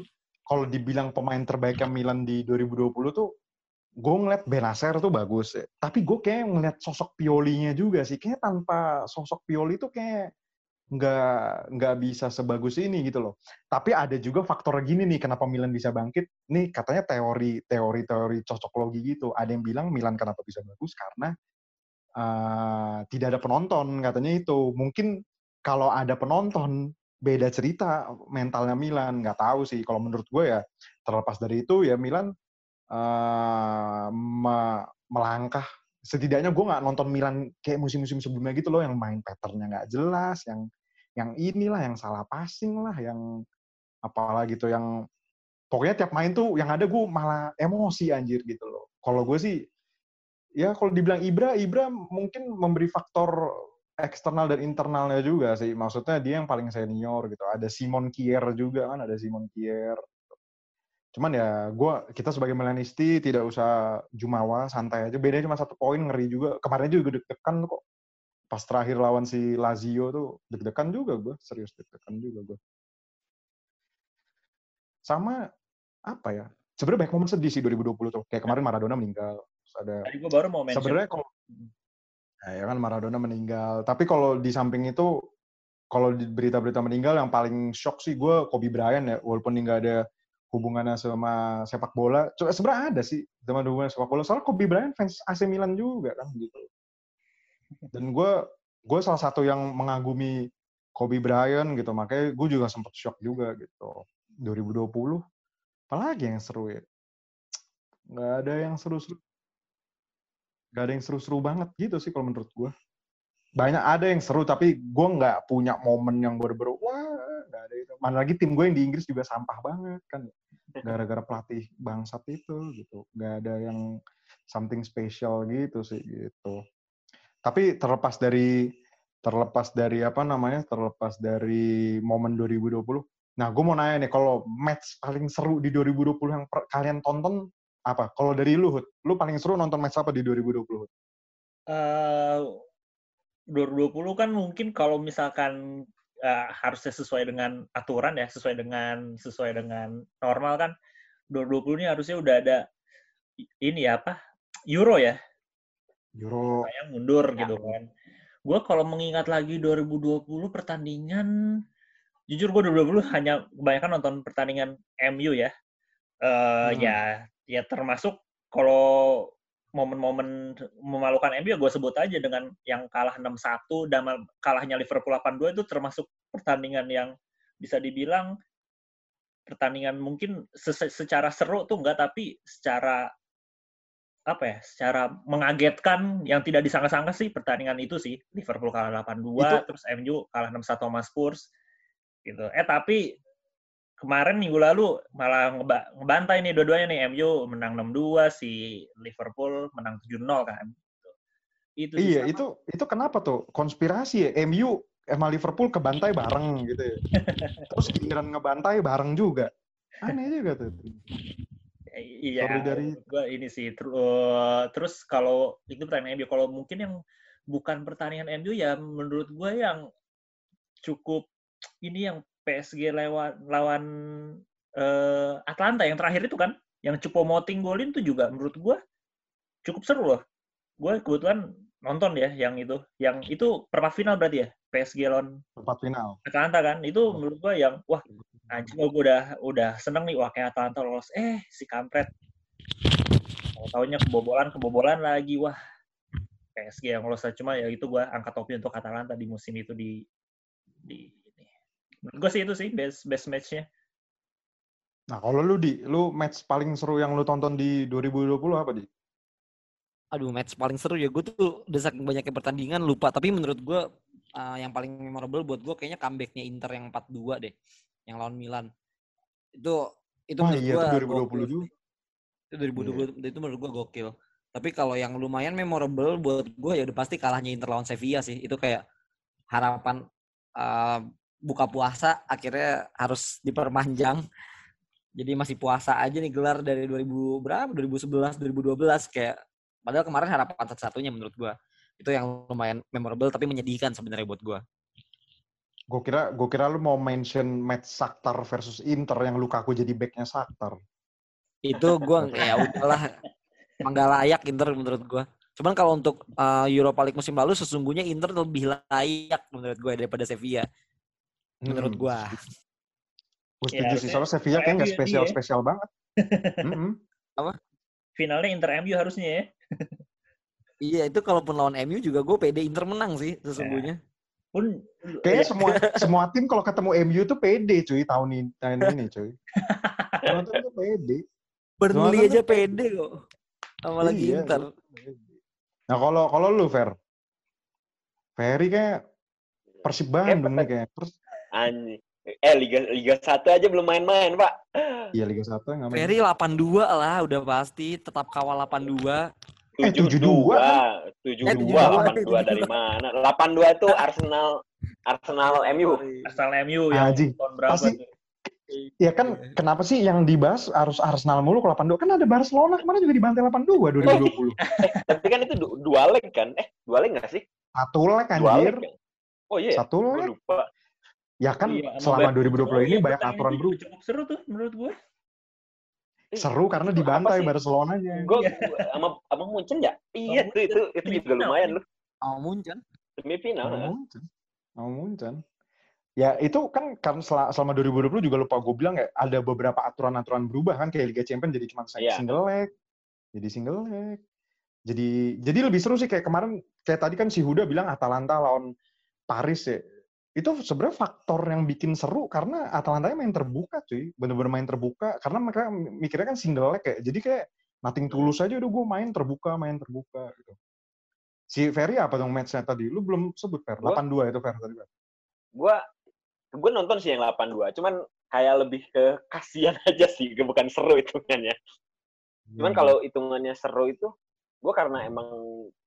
kalau dibilang pemain terbaiknya Milan di 2020 tuh gue ngeliat Benacer tuh bagus, tapi gue kayak ngeliat sosok Piolinya juga sih. Kayak tanpa sosok Pioli tuh kayak nggak nggak bisa sebagus ini gitu loh. Tapi ada juga faktor gini nih kenapa Milan bisa bangkit. Nih katanya teori teori teori cocok logi gitu. Ada yang bilang Milan kenapa bisa bagus karena uh, tidak ada penonton katanya itu. Mungkin kalau ada penonton beda cerita mentalnya Milan. Nggak tahu sih. Kalau menurut gue ya terlepas dari itu ya Milan uh, me melangkah. Setidaknya gue nggak nonton Milan kayak musim-musim sebelumnya gitu loh yang main patternnya nggak jelas yang yang inilah yang salah passing lah yang apalah gitu yang pokoknya tiap main tuh yang ada gue malah emosi anjir gitu loh. Kalau gue sih ya kalau dibilang Ibra Ibra mungkin memberi faktor eksternal dan internalnya juga sih. Maksudnya dia yang paling senior gitu. Ada Simon Kier juga kan ada Simon Kier cuman ya gue kita sebagai Milanisti tidak usah jumawa santai aja. Bedanya cuma satu poin ngeri juga. Kemarin juga deg-degan kok. Pas terakhir lawan si Lazio tuh deg-degan juga gue serius deg-degan juga gue sama apa ya sebenarnya banyak momen sedih sih 2020 tuh. Kayak kemarin Maradona meninggal Terus ada Tadi gue baru mau mention. sebenarnya kalau nah, ya kan Maradona meninggal. Tapi kalau di samping itu kalau di berita-berita meninggal yang paling shock sih gue Kobe Bryant ya. Walaupun nggak ada hubungannya sama sepak bola coba sebenarnya ada sih sama hubungan sepak bola. Soalnya Kobe Bryant fans AC Milan juga kan gitu dan gue gue salah satu yang mengagumi Kobe Bryant gitu makanya gue juga sempet shock juga gitu. 2020 apalagi yang seru ya? Nggak ada yang seru-seru nggak ada yang seru-seru banget gitu sih kalau menurut gue banyak ada yang seru tapi gue nggak punya momen yang bener-bener wah nggak ada itu. Mana lagi tim gue yang di Inggris juga sampah banget kan gara-gara pelatih bangsat itu gitu. Nggak ada yang something special gitu sih gitu. Tapi terlepas dari terlepas dari apa namanya terlepas dari momen 2020 nah gue mau nanya nih kalau match paling seru di 2020 yang kalian tonton apa? Kalau dari lu lu paling seru nonton match apa di 2020 Hud? Uh, 2020 kan mungkin kalau misalkan uh, harusnya sesuai dengan aturan ya sesuai dengan sesuai dengan normal kan 2020 ini harusnya udah ada ini ya apa Euro ya Euro. Saya mundur ya. gitu kan. Gue kalau mengingat lagi 2020 pertandingan, jujur gue 2020 hanya kebanyakan nonton pertandingan MU ya. Uh, hmm. Ya, ya termasuk kalau momen-momen memalukan MU ya gue sebut aja dengan yang kalah 6-1 dan kalahnya Liverpool 8-2 itu termasuk pertandingan yang bisa dibilang pertandingan mungkin secara seru tuh enggak tapi secara apa ya secara mengagetkan yang tidak disangka-sangka sih pertandingan itu sih. Liverpool kalah 8-2 itu... terus MU kalah 6-1 sama Spurs gitu. Eh tapi kemarin minggu lalu malah ngeba ngebantai nih dua-duanya nih MU menang 6-2 si Liverpool menang 7-0 kan. Itu iya itu itu kenapa tuh? Konspirasi ya MU emang Liverpool kebantai bareng gitu ya. Terus giliran ngebantai bareng juga. Aneh juga tuh Iya, dari gua ini sih. Uh, terus kalau itu pertandingan MU, kalau mungkin yang bukan pertandingan MU ya menurut gue yang cukup ini yang PSG lawan lawan uh, Atlanta yang terakhir itu kan, yang Cupo Moting golin itu juga menurut gue cukup seru loh. Gue kebetulan nonton ya yang itu, yang itu perempat final berarti ya PSG lawan perempat final. Atlanta kan, itu menurut gue yang wah anjing gue udah udah seneng nih wah kayak Atalanta lolos eh si kampret tahunya kebobolan kebobolan lagi wah PSG yang lolos cuma ya itu gue angkat topi untuk Atalanta di musim itu di di gue sih itu sih best best matchnya nah kalau lu di lu match paling seru yang lu tonton di 2020 apa di aduh match paling seru ya gue tuh udah saking banyaknya pertandingan lupa tapi menurut gue uh, yang paling memorable buat gue kayaknya comebacknya Inter yang 4-2 deh yang lawan Milan. Itu itu oh, menurut iya, gua itu 2020 juga. Itu 2020 yeah. itu menurut gua gokil. Tapi kalau yang lumayan memorable buat gua ya udah pasti kalahnya Inter lawan Sevilla sih. Itu kayak harapan uh, buka puasa akhirnya harus diperpanjang. Jadi masih puasa aja nih gelar dari 2000 berapa? 2011, 2012 kayak padahal kemarin harapan satu-satunya menurut gua. Itu yang lumayan memorable tapi menyedihkan sebenarnya buat gua. Gue kira, gue kira lu mau mention match Shakhtar versus Inter yang Lukaku jadi backnya Shakhtar. Itu gue ya udahlah. Nggak layak Inter menurut gua. Cuman kalau untuk uh, Europa League musim lalu sesungguhnya Inter lebih layak menurut gue daripada Sevilla. Menurut Hmm. gua. Gue Ya, setuju sih, soalnya Sevilla kayak nggak MU yang dia. spesial-spesial banget. Mm-mm. Finalnya Inter MU harusnya ya. Iya itu kalaupun lawan MU juga gue pede Inter menang sih sesungguhnya. Pun Kayaknya ya, semua semua tim kalau ketemu MU tuh pede cuy tahun ini, tahun ini cuy. Semua tim tuh pede. Burnley aja pede kok. Apalagi Iya, Inter. Nah kalau kalau lu Fer, Ferry kayak Persib Bandung nih kayak. Pers Anjing. Eh Liga Liga 1 aja belum main-main, Pak. iya Liga 1 nggak main. Ferry 82 lah udah pasti tetap kawal 82. Eh, 72. Eh, 72. 72. 82 dari mana? 82 tuh Arsenal Arsenal MU. asal MU yang Anjing. tahun berapa Pasti- tuh? Ya kan kenapa sih yang dibahas harus Arsenal mulu kalau 82? Kan ada Barcelona kemarin juga dibantai 82 2020. Tapi kan itu du- dua leg kan? Eh, dua leg nggak sih? Satu leg Dua anjir. leg. kan? Oh iya. Satu Gue leg. lupa. Ya kan Iya, sama selama Bayern 2020 Munchen. ini banyak aturan. Cukup seru tuh menurut gue. Seru karena dibantai sih? Barcelonanya. Gue Iya. sama sama Munchen ya? Iya, Sama tuh itu itu juga Semifinal. lumayan loh. Oh Munchen. Semifinal. Mau nah. Munchen. Mau Munchen. Ya itu kan kan sel- selama 2020 juga lupa gue bilang ya ada beberapa aturan-aturan berubah kan kayak Liga Champions jadi cuma Iya. single leg. Jadi single leg. Jadi jadi lebih seru sih kayak kemarin kayak tadi kan si Huda bilang Atalanta lawan Paris ya. Itu sebenarnya faktor yang bikin seru karena Atalanta main terbuka cuy. Bener-bener main terbuka karena mereka mikirnya kan single leg kayak. Jadi kayak nothing tulus aja udah gue main terbuka, main terbuka gitu. Si Ferry apa dong match-nya tadi? Lu belum sebut Fer. Gua- 82 itu Fer tadi. Fer. Gue gue nonton sih yang 82, cuman kayak lebih ke kasihan aja sih, bukan seru hitungannya. Cuman Hmm. kalau hitungannya seru itu, gue karena emang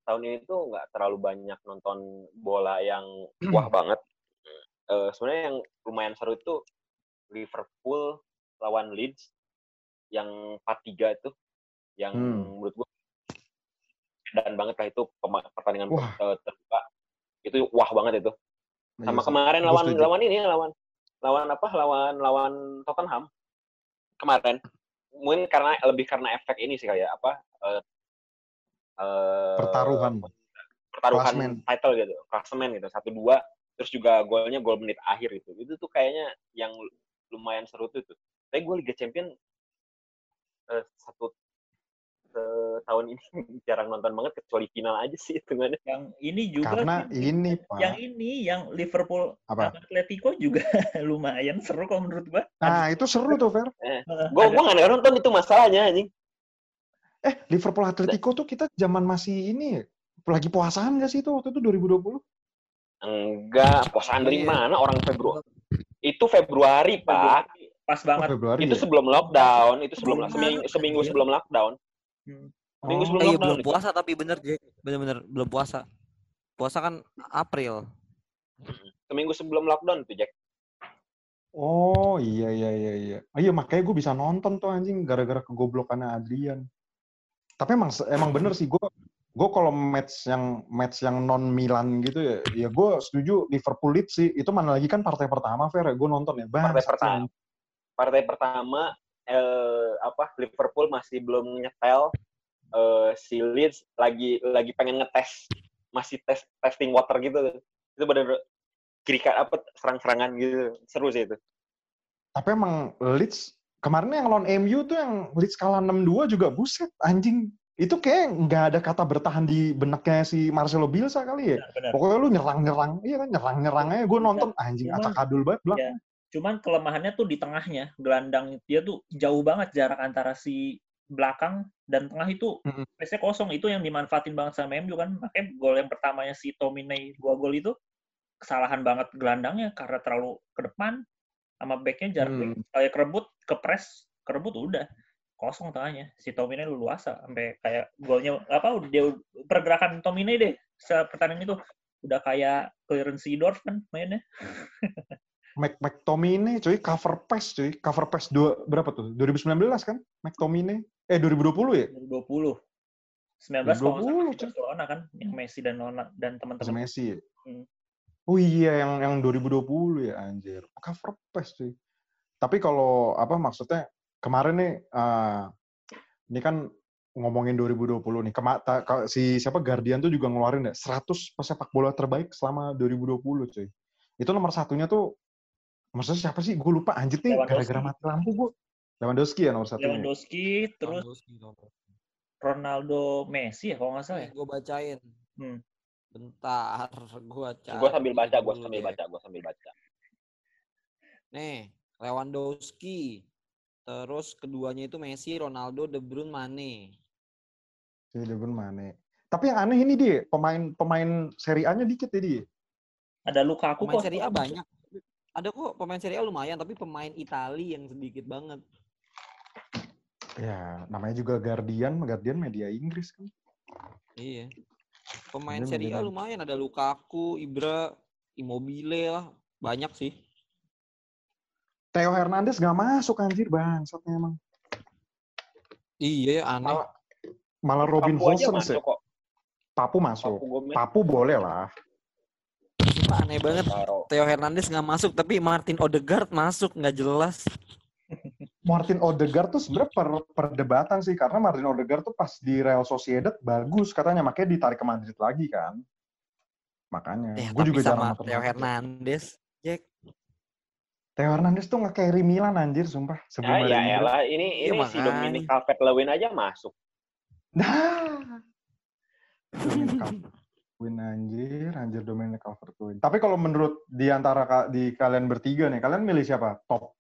tahun ini tuh nggak terlalu banyak nonton bola yang wah banget. Eh, Sebenarnya yang lumayan seru itu Liverpool lawan Leeds yang 4-3 itu, yang Hmm. menurut gue dan banget lah itu pertandingan Wah. eh, terbuka. Itu wah banget itu. Iya Sama kemarin Gua lawan setuju. lawan ini lawan lawan apa? Lawan lawan Tottenham kemarin. Mungkin karena lebih karena efek ini sih kayak apa? eh, eh, Pertaruhan. pertaruhan Klasemen. title gitu, klasemen gitu, satu dua, terus juga golnya gol menit akhir itu, itu tuh kayaknya yang lumayan seru tuh tuh. Tapi gue Liga Champion eh, satu eh, tahun ini jarang nonton banget kecuali final aja sih hitungannya. Yang ini juga Karena sih, ini Pak. yang ini yang Liverpool Apa? Atletico juga lumayan seru kalau menurut gua. Nah, itu seru tuh, Fer. Gue gue nggak nonton itu masalahnya anjing. Eh, Liverpool Atletico tuh kita zaman masih ini lagi puasaan nggak sih itu waktu itu 2020? Enggak, puasaan dari Iya. mana orang Februari? Itu Februari, Pak. Pas Oh, banget. Februari Itu ya? sebelum lockdown, itu sebelum seminggu, seminggu anjir. sebelum lockdown. Hmm. Minggu Oh. sebelum Eh, iya, lockdown belum itu. puasa tapi bener Jack. Bener-bener belum puasa. Puasa kan April. Seminggu sebelum lockdown tuh, Jack. Oh, iya iya iya iya. Oh, iya makanya gue bisa nonton tuh anjing gara-gara kegoblokannya Adrian. Tapi emang emang bener sih gue gue kalau match yang match yang non Milan gitu ya, ya gue setuju Liverpool Leeds sih. Itu mana lagi kan partai pertama Fer, gue nonton ya. Partai Bangsat sih, pertama. Partai pertama eh, apa Liverpool masih belum nyetel eh, si Leeds lagi lagi pengen ngetes masih tes testing water gitu itu bener kiri apa serang-serangan gitu seru sih itu Tapi emang Leeds kemarin yang lawan MU tuh yang Leeds kalah 6-2 juga buset anjing. Itu kayak nggak ada kata bertahan di benaknya si Marcelo Bielsa kali ya. Benar-benar. Pokoknya lu nyerang-nyerang, iya kan nyerang-nyerang aja. Gue nonton anjing Cuman- acak adul banget belakang. Ya. Cuman kelemahannya tuh di tengahnya, gelandang dia tuh jauh banget jarak antara si belakang dan tengah itu space-nya kosong itu yang dimanfaatin banget sama MU kan makanya gol yang pertamanya si Tomine dua gol itu kesalahan banget gelandangnya karena terlalu ke depan sama backnya jarak Hmm. kayak kerebut ke press kerebut udah kosong tengahnya. Si Tomine luasa sampai kayak golnya apa udah dia pergerakan Tomine deh pertandingan itu. Udah kayak clearance Seedorf kan mainnya. Mac McTominay cuy cover pass cuy. Cover pass dua berapa tuh? 2019 kan McTominay eh 2020 ya? 2020 19 kalau nggak salah 2020, masih Barcelona kan yang Messi dan Nona dan teman-teman. Messi ya? Hmm. oh iya yang yang 2020 ya anjir. Cover pass cuy. Tapi kalau apa maksudnya kemarin nih eh, ini kan ngomongin 2020 nih. Kema ta- ka- si siapa Guardian tuh juga ngeluarin deh 100 pesepak bola terbaik selama 2020, cuy. Itu nomor satunya tuh maksudnya siapa sih? Gue lupa anjir nih gara-gara mati lampu gue. Lewandowski ya nomor satunya. Lewandowski, terus Ronaldo Messi ya kalau nggak salah ya. gue bacain. Hmm. Bentar, gue cari. Gue sambil baca, gue sambil baca, gue sambil baca. Nih, Lewandowski. Terus keduanya itu Messi, Ronaldo, De Bruyne, Mane. Si De Bruyne Mane. Tapi yang aneh ini dia, pemain pemain Serie A-nya dikit ya dia. Ada Lukaku Pemain kok. Serie A banyak. Ada kok pemain Serie A lumayan, tapi pemain Itali yang sedikit banget. Ya, namanya juga Guardian, Guardian media Inggris kan. Iya. Pemain Dia Serie A lumayan, ada Lukaku, Ibra, Immobile lah. Banyak sih. Theo Hernandez gak masuk anjir bangsatnya emang. Iya, aneh. Malah, malah Robin Papu ya. kok. Papu masuk. Papu. Papu boleh lah. Sumpah aneh banget. Theo Hernandez nggak masuk, tapi Martin Odegaard masuk, nggak jelas. Martin Odegaard tuh sebenarnya per, perdebatan sih karena Martin Odegaard tuh pas di Real Sociedad bagus katanya makanya ditarik ke Madrid lagi kan. Makanya. Ya, gue juga sama jarang Theo. Hernandez. Jack. Theo Hernandez tuh nge-carry Milan anjir sumpah sebelum Ya, ya elah, ini Iya, ini si makanya. Dominic Calvert-Lewin aja masuk. Nah. Dominic Calvert-Lewin anjir, anjir Dominic Calvert-Lewin. Tapi kalau menurut di antara di kalian bertiga nih, kalian milih siapa? Top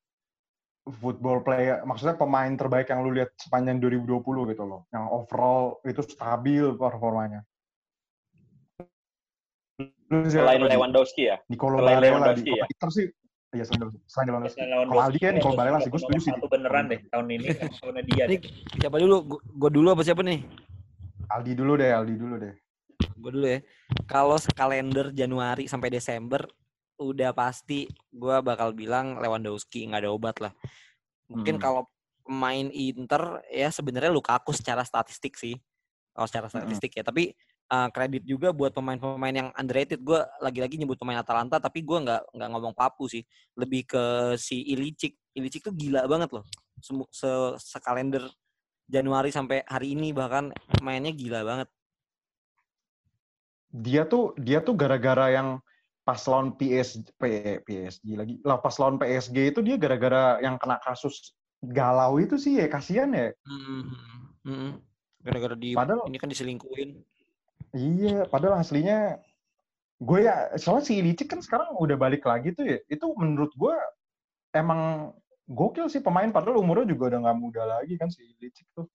football player, maksudnya pemain terbaik yang lu lihat sepanjang 2020 gitu loh. Yang overall itu stabil performanya. Selain? Lewandowski ya. Nicolo selain Barella di Lewandowski ya? Inter sih. Iya, selain Lewandowski. Selain Lewandowski. Selain Kalau Aldi kayak Nicolo Barella sih, gue setuju sih. Satu beneran deh tahun ini. Tahunnya dia. Ini deh. siapa dulu? Gue dulu apa siapa nih? Aldi dulu deh, Aldi dulu deh. Gue dulu ya. Kalau kalender Januari sampai Desember udah pasti gue bakal bilang Lewandowski nggak ada obat lah. Mungkin Hmm. kalau pemain Inter ya sebenarnya Lukaku secara statistik sih. Kalau secara Hmm. statistik ya, tapi uh, kredit juga buat pemain-pemain yang underrated. Gue lagi-lagi nyebut pemain Atalanta, tapi gue nggak nggak ngomong Papu sih. Lebih ke si Ilicic. Ilicic tuh gila banget loh. Semu- Se sekalender Januari sampai hari ini bahkan mainnya gila banget. dia tuh dia tuh gara-gara yang pas lawan PS, PSG lagi lah pas lawan PSG itu dia gara-gara yang kena kasus galau itu sih ya kasihan ya Hmm, hmm. Gara-gara di Padahal- ini kan diselingkuhin. Iya padahal aslinya gue ya soalnya si Ilicic kan sekarang udah balik lagi tuh ya itu menurut gue emang gokil sih pemain padahal umurnya juga udah nggak muda lagi kan si Ilicic tuh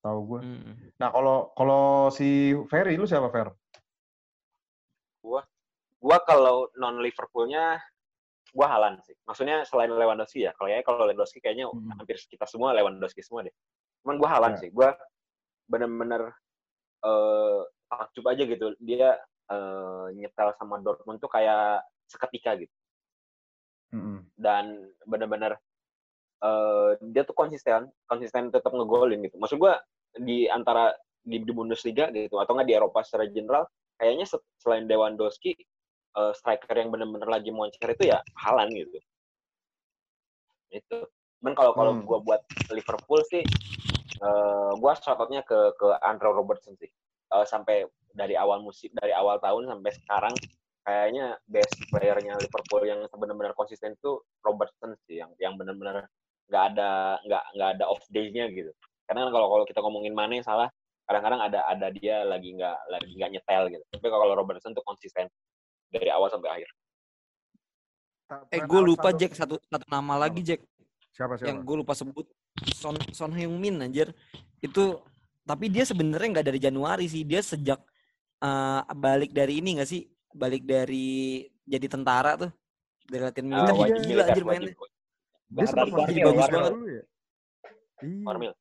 tahu gue Hmm. nah kalau kalau si Ferry lu siapa Fer Gua kalau non Liverpoolnya gua Halan sih. Maksudnya selain Lewandowski ya. Kalau ya kalau Lewandowski kayaknya Hmm. hampir kita semua Lewandowski semua deh. Cuman gua Halan Ya. sih. Gua bener-bener eh takjub aja gitu. Dia eh, nyetel sama Dortmund tuh kayak seketika gitu. Mm-mm. dan bener-bener eh dia tuh konsisten, konsisten tetap ngegolin gitu. Maksud gua di antara di, di Bundesliga gitu atau nggak di Eropa secara general, kayaknya se- selain Lewandowski eh, striker yang bener-bener lagi moncer itu ya Halan gitu. Itu. Cuman kalau kalau Hmm. gua buat Liverpool sih, eh gua shout-outnya ke ke Andrew Robertson sih. Eh, sampai dari awal musim, dari awal tahun sampai sekarang kayaknya best playernya Liverpool yang benar-benar konsisten itu Robertson sih yang yang benar-benar nggak ada nggak nggak ada off day-nya gitu. Karena kan kalau kalau kita ngomongin Mane salah, kadang-kadang ada ada dia lagi nggak lagi nggak nyetel gitu. Tapi kalau Robertson tuh konsisten dari awal sampai akhir. Eh gue lupa Jack satu satu nama lagi Jack siapa siapa yang gue lupa sebut Son Son Heung-min anjir. Itu tapi dia sebenarnya nggak dari Januari sih. Dia sejak eh, balik dari ini nggak sih? Balik dari jadi tentara tuh. Dari latihan militer iya, wajib iya. gila anjir mainnya. dia sempat bagus Warmil. banget ya iya Warmil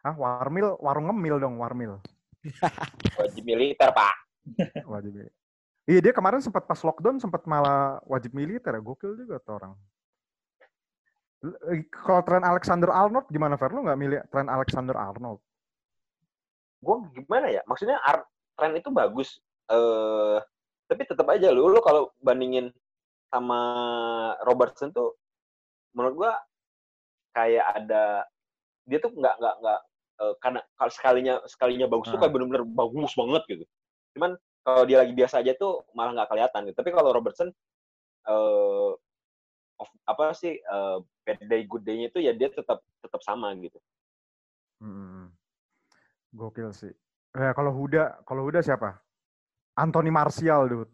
ah Warmil warung ngemil dong Warmil wajib militer pak. wajib ya. Iya dia kemarin sempat pas lockdown sempat malah wajib militer ya gokil juga tuh orang. Eh, Kalau tren Alexander Arnold gimana Fer? Lu nggak milih tren Alexander Arnold? Gue gimana ya maksudnya art tren itu bagus eh tapi tetap aja lu lu kalau bandingin sama Robertson tuh menurut gua kayak ada dia tuh nggak nggak nggak eh, karena kalau sekalinya sekalinya bagus tuh Ah. kayak bener-bener bagus banget gitu. Cuman kalau dia lagi biasa aja tuh malah nggak kelihatan gitu. Tapi kalau Robertson eh of- apa sih eh, bad day good day-nya itu ya dia tetap tetap sama gitu. Mm-mm. Gokil sih. Eh, kalau Huda, kalau Huda siapa? Anthony Martial, dude.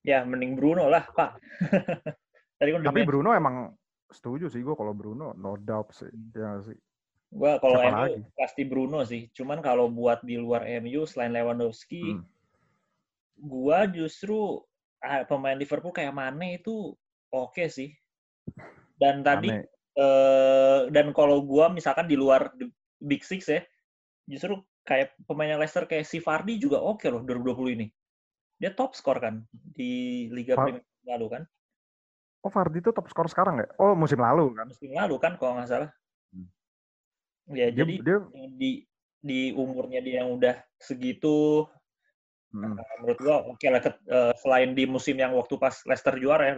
Ya, mending Bruno lah, Pak. Tadi kan Tapi. Bruno emang setuju sih gue kalau Bruno, no doubt sih. Ya nggak sih. Gua kalau MU pasti Bruno sih. Cuman kalau buat di luar MU selain Lewandowski, Hmm. gua justru ah, pemain Liverpool kayak Mane itu oke sih. Dan tadi Mane. eh, dan kalau gua misalkan di luar Big Six ya, justru kayak pemainnya Leicester kayak si Vardy juga oke loh 2020 ini. Dia top skor kan di Liga Var- Premier lalu kan, Oh Vardy itu top skor sekarang ya? Oh musim lalu kan? musim lalu kan kalau nggak salah. Hmm. Ya Dia, jadi dia di di umurnya dia yang udah segitu mm, Nah, menurut gua oke lah ket- eh, selain di musim yang waktu pas Leicester juara ya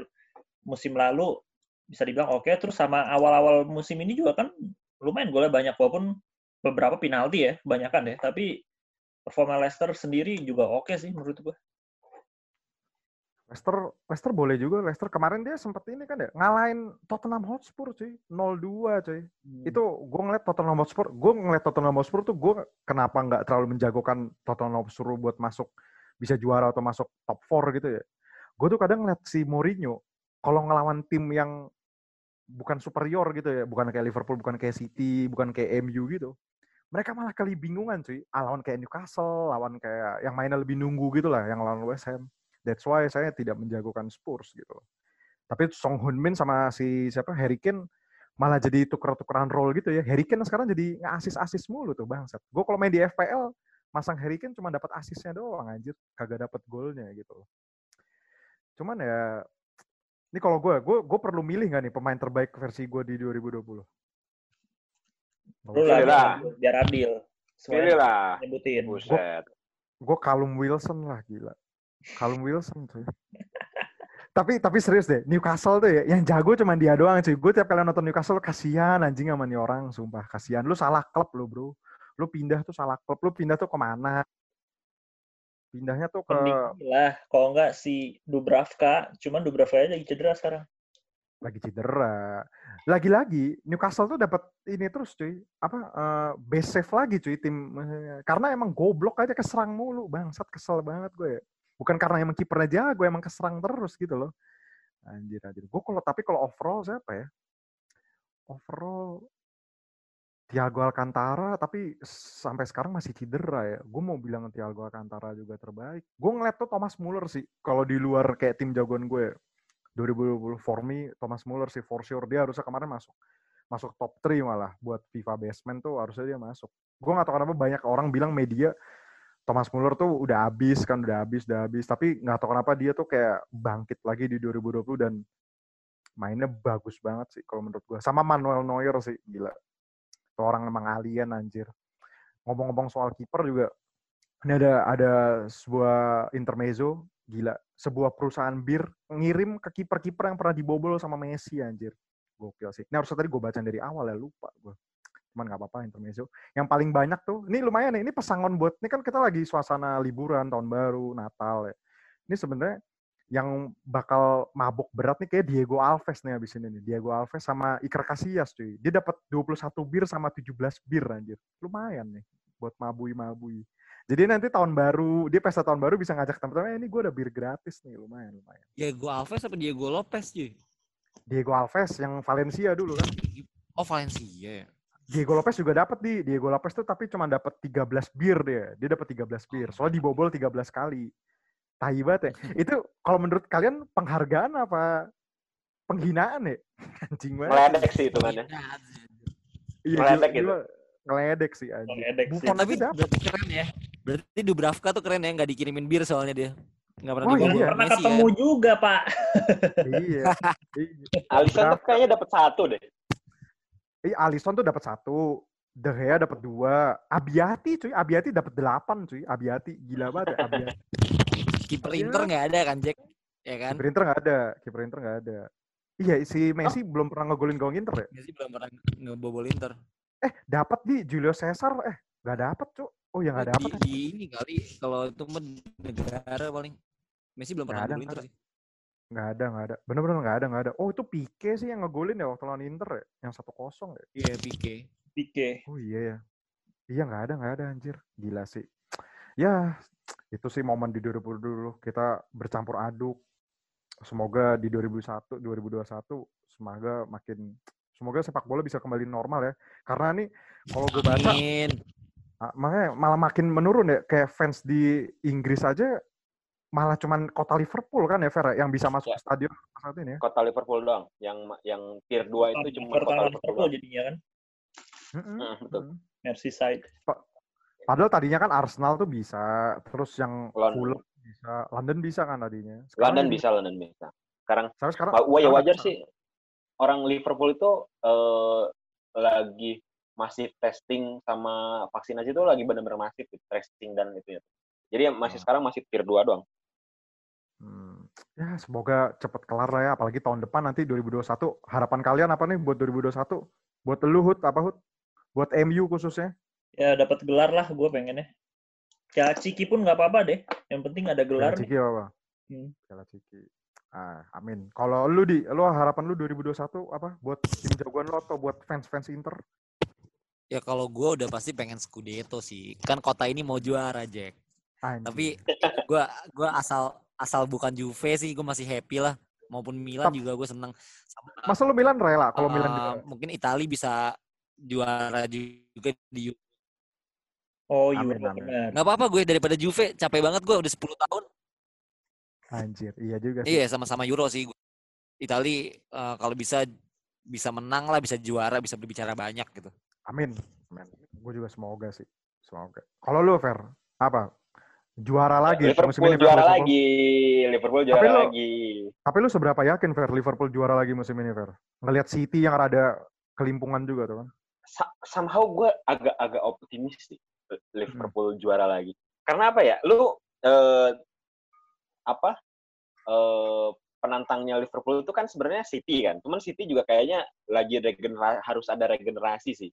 musim lalu bisa dibilang oke terus sama awal-awal musim ini juga kan lumayan golnya banyak walaupun beberapa penalti ya kebanyakan ya tapi performa Leicester sendiri juga oke sih menurut gua Leicester Leicester boleh juga. Leicester kemarin dia sempat ini kan ya ngalahin Tottenham Hotspur cuy, 0-2 cuy. Itu gue ngeliat Tottenham Hotspur, gue ngeliat Tottenham Hotspur tuh gue kenapa nggak terlalu menjagokan Tottenham Hotspur buat masuk bisa juara atau masuk top 4 gitu ya. Gue tuh kadang ngeliat si Mourinho kalau ngelawan tim yang bukan superior gitu ya, bukan kayak Liverpool, bukan kayak City, bukan kayak MU gitu. Mereka malah kali bingungan cuy. Ah, lawan kayak Newcastle, lawan kayak yang mainnya lebih nunggu gitu lah, yang lawan West Ham. That's why saya tidak menjagokan Spurs gitu. Tapi Song Heung-min sama si siapa Harry Kane malah jadi tuker-tukeran role gitu ya. Harry Kane sekarang jadi nge-asis-asis mulu tuh bangsat. Gue kalau main di FPL masang Harry Kane cuma dapat asisnya doang anjir, kagak dapat golnya gitu loh. Cuman ya ini kalau gue, gue gue perlu milih nggak nih pemain terbaik versi gue di 2020? Lu lah Pilih lah. biar- adil Pilih lah. nyebutin Buset. gue Callum Wilson lah gila. Callum Wilson cuy. tapi tapi serius deh, Newcastle tuh ya, yang jago cuma dia doang cuy. Gue tiap kali nonton Newcastle kasihan anjing sama nih orang, sumpah kasihan. Lu salah klub lu bro. Lu pindah tuh salah klub, lu pindah tuh ke mana? Pindahnya tuh ke mending lah kalau nggak si Dubravka cuman Dubravka aja lagi cedera sekarang lagi cedera. Lagi-lagi Newcastle tuh dapat ini terus cuy. Apa eh, base save lagi cuy tim karena emang goblok aja keserang mulu. Bangsat kesel banget gue. Bukan karena emang kipernya jago, emang keserang terus gitu loh. Anjir anjir. Gue kalau tapi kalau overall siapa ya? Overall Thiago Alcantara tapi sampai sekarang masih cedera ya. Gue mau bilang Thiago Alcantara juga terbaik. Gue ngeliat tuh Thomas Muller sih kalau di luar kayak tim jagoan gue. 2020 for me Thomas Muller sih for sure. Dia harusnya kemarin masuk masuk top 3 malah buat FIFA Basement tuh harusnya dia masuk. Gue gak tahu kenapa banyak orang bilang media Thomas Muller tuh udah habis kan udah habis udah habis. Tapi nggak tahu kenapa dia tuh kayak bangkit lagi di 2020 dan mainnya bagus banget sih kalau menurut gue sama Manuel Neuer sih gila. Tuh orang emang alien anjir. Ngomong-ngomong soal kiper juga ini ada ada sebuah intermezzo gila sebuah perusahaan bir ngirim ke kiper-kiper yang pernah dibobol sama Messi anjir. Gokil sih. Ini harusnya tadi gue baca dari awal ya lupa gue cuman nggak apa-apa intermezzo. Yang paling banyak tuh ini lumayan nih ini pesangon buat ini kan kita lagi suasana liburan tahun baru Natal ya. Ini sebenarnya yang bakal mabuk berat nih kayak Diego Alves nih abis ini nih. Diego Alves sama Iker Casillas cuy. Dia dapat 21 bir sama 17 bir anjir. Lumayan nih buat mabui-mabui jadi nanti tahun baru dia pesta tahun baru bisa ngajak teman-teman "Eh, ini gue ada bir gratis nih lumayan lumayan Diego Alves apa Diego Lopez cuy? Diego Alves yang Valencia dulu kan Oh Valencia ya. Diego Lopez juga dapat di Diego Lopez tuh tapi cuma dapat 13 bir dia. Dia dapat 13 bir. Soalnya dibobol 13 kali. Tai banget ya. Itu kalau menurut kalian penghargaan apa penghinaan ya? Anjing banget. Meledek sih hitungannya. Iya, Ngeledek gitu. Ngeledek sih anjing. Ngeledek sih. Buffon Tapi dapat. berarti keren ya. Berarti Dubravka tuh keren ya, nggak dikirimin bir soalnya dia. Nggak pernah Oh, iya. pernah Messi ketemu kan. juga pak iya. Iya. Alisson tuh kayaknya dapat satu deh. Iya, Alisson tuh dapat satu. De Gea dapat dua. Abiati cuy, Abiati dapat delapan cuy. Abiati gila banget ya Abiati. Kiper Iya. Inter nggak ada kan Jack? Ya kan? Kiper Inter nggak ada, kiper Inter nggak ada. Iya, si Messi belum pernah ngegolin gawang Inter ya? Messi belum pernah ngebobol Inter. Eh, dapat di Julio Cesar. Eh, nggak dapat, Cuk. Oh, ya nggak di, dapat. di ini kali kalau itu negara paling Messi belum pernah Nggak ada, ngegolin nggak Inter sih. Nggak ada, nggak ada. Bener-bener nggak ada, nggak ada. Oh, itu Pique sih yang ngegolin ya waktu lawan Inter ya? Yang 1-0 ya? Iya, Pique. Pique. Oh iya ya. Iya nggak ada, nggak ada anjir. Gila sih. Ya, itu sih momen di 2020 dulu. Kita bercampur aduk. Semoga di 2001, 2021, semoga makin semoga sepak bola bisa kembali normal ya. Karena nih kalau gue baca Amin. Ah, makanya malah makin menurun ya kayak fans di Inggris aja malah cuman kota Liverpool kan ya Fer ya, yang bisa masuk Ya. ke stadion saat ini ya. Kota Liverpool doang. Yang yang tier 2 itu cuma Kota kota Liverpool Liverpool doang. jadinya kan. Mm-mm, Hmm, betul. mm-mm. Merseyside. Padahal tadinya kan Arsenal tuh bisa, terus yang. Fulham bisa, London bisa kan tadinya. Sekarang London bisa, London bisa. Sekarang Sekarang sekarang. Wah, ya sekarang wajar sih. Orang Liverpool itu eh, lagi masih testing sama vaksinasi itu lagi benar-benar masif gitu, testing dan itu ya. Jadi masih Hmm. sekarang masih tier 2 doang. Hmm. Ya semoga cepet kelar lah ya, apalagi tahun depan nanti 2021. Harapan kalian apa nih buat 2021? Buat lu Hud, apa Hud? Buat MU khususnya? Ya dapat gelar lah gue pengennya. Piala Ciki pun nggak apa-apa deh. Yang penting ada gelar. Piala nih. Ciki apa? Hmm. Piala Ciki. Ah, amin. Kalau lu di, lu harapan lu 2021 apa? Buat tim jagoan lu atau buat fans-fans Inter? Ya kalau gue udah pasti pengen Scudetto sih. Kan kota ini mau juara, Jack. Anjing. Tapi gua gua asal asal bukan Juve sih gue masih happy lah. Maupun Milan Tap- juga gue seneng. Sama, Masa lu Milan rela kalau Milan eh, juara? mungkin Italia bisa juara juga di Euro. Oh amin. benar. Nggak apa-apa gue daripada Juve capek banget gue udah 10 tahun. Anjir, iya juga sih. Iya sama-sama Euro sih. Italia eh, kalau bisa bisa menang lah, bisa juara, bisa berbicara banyak gitu. Amin. Amin. Gue juga semoga sih. Semoga. Kalau lu Fer, apa? Juara lagi Liverpool musim ini juara Liverpool? lagi. Liverpool Tapi juara lu- lagi. Tapi lu seberapa yakin Fer Liverpool juara lagi musim ini Fer? Ngelihat City yang rada kelimpungan juga tuh kan. Sa- somehow gue agak-agak optimis sih Liverpool juara lagi. Karena apa ya? Lu eh, apa? Eh, penantangnya Liverpool itu kan sebenarnya City kan. Cuman City juga kayaknya lagi regenerasi harus ada regenerasi sih.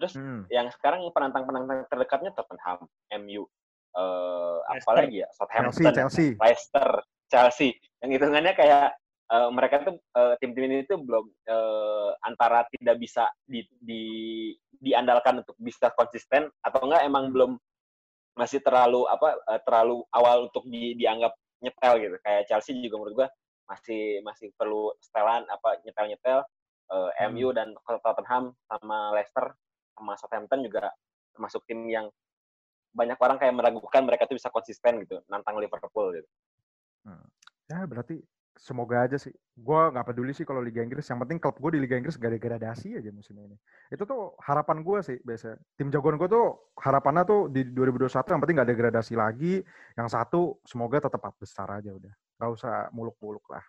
Terus Hmm. yang sekarang penantang-penantang terdekatnya Tottenham, MU, eh, apa Leicester. lagi ya? Southampton, Chelsea. Leicester, Chelsea. Yang hitungannya kayak eh, mereka tuh eh, tim-tim ini tuh belum eh, antara tidak bisa di, di diandalkan untuk bisa konsisten atau enggak emang belum masih terlalu apa eh, terlalu awal untuk di, dianggap nyetel gitu. Kayak Chelsea juga menurut gua masih masih perlu setelan apa nyetel-nyetel eh, Hmm. MU dan Tottenham sama Leicester sama Southampton juga termasuk tim yang banyak orang kayak meragukan mereka tuh bisa konsisten gitu nantang Liverpool gitu. Ya berarti semoga aja sih. Gua nggak peduli sih kalau Liga Inggris. Yang penting klub gue di Liga Inggris gak degradasi aja musim ini. Itu tuh harapan gue sih biasa. Tim jagoan gue tuh harapannya tuh di 2021 yang penting gak degradasi lagi. Yang satu semoga tetap besar aja udah. Gak usah muluk-muluk lah.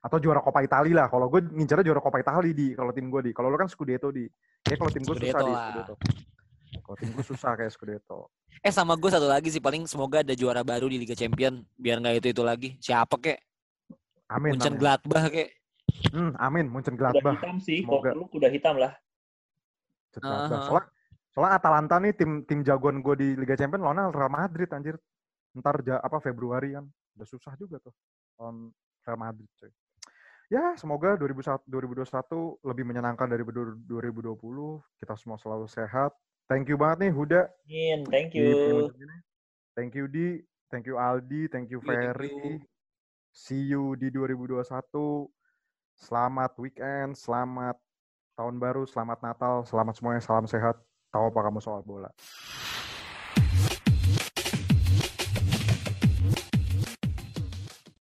Atau juara Coppa Italia lah. Kalau gue ngincernya juara Coppa Italia di. Kalau tim gue di. Kalau lo kan Scudetto di. Kayak kalau tim gue susah Scudetto di lah. Scudetto. Kalau tim gue susah kayak Scudetto. Eh sama gue satu lagi sih paling semoga ada juara baru di Liga Champion biar nggak itu itu lagi. Siapa kek? Amin. Munchen amin. Gladbach kek. Hmm, amin. Munchen Kuda Gladbach. hitam sih. Semoga. perlu kuda hitam lah. Gladbach. Aha. Soalnya, soalnya Atalanta nih tim tim jagoan gue di Liga Champions lawannya Real Madrid anjir. Ntar ja, apa Februari kan. Udah susah juga tuh lawan Real Madrid coy. Ya, semoga 2021 2021 lebih menyenangkan dari 2020. Kita semua selalu sehat. Thank you banget nih Huda Amin. Thank you. Thank you Di, thank you Aldi, thank you Iya, Ferry. See you di 2021. Selamat weekend, selamat tahun baru, selamat Natal, selamat semuanya, salam sehat. Tahu apa kamu soal bola?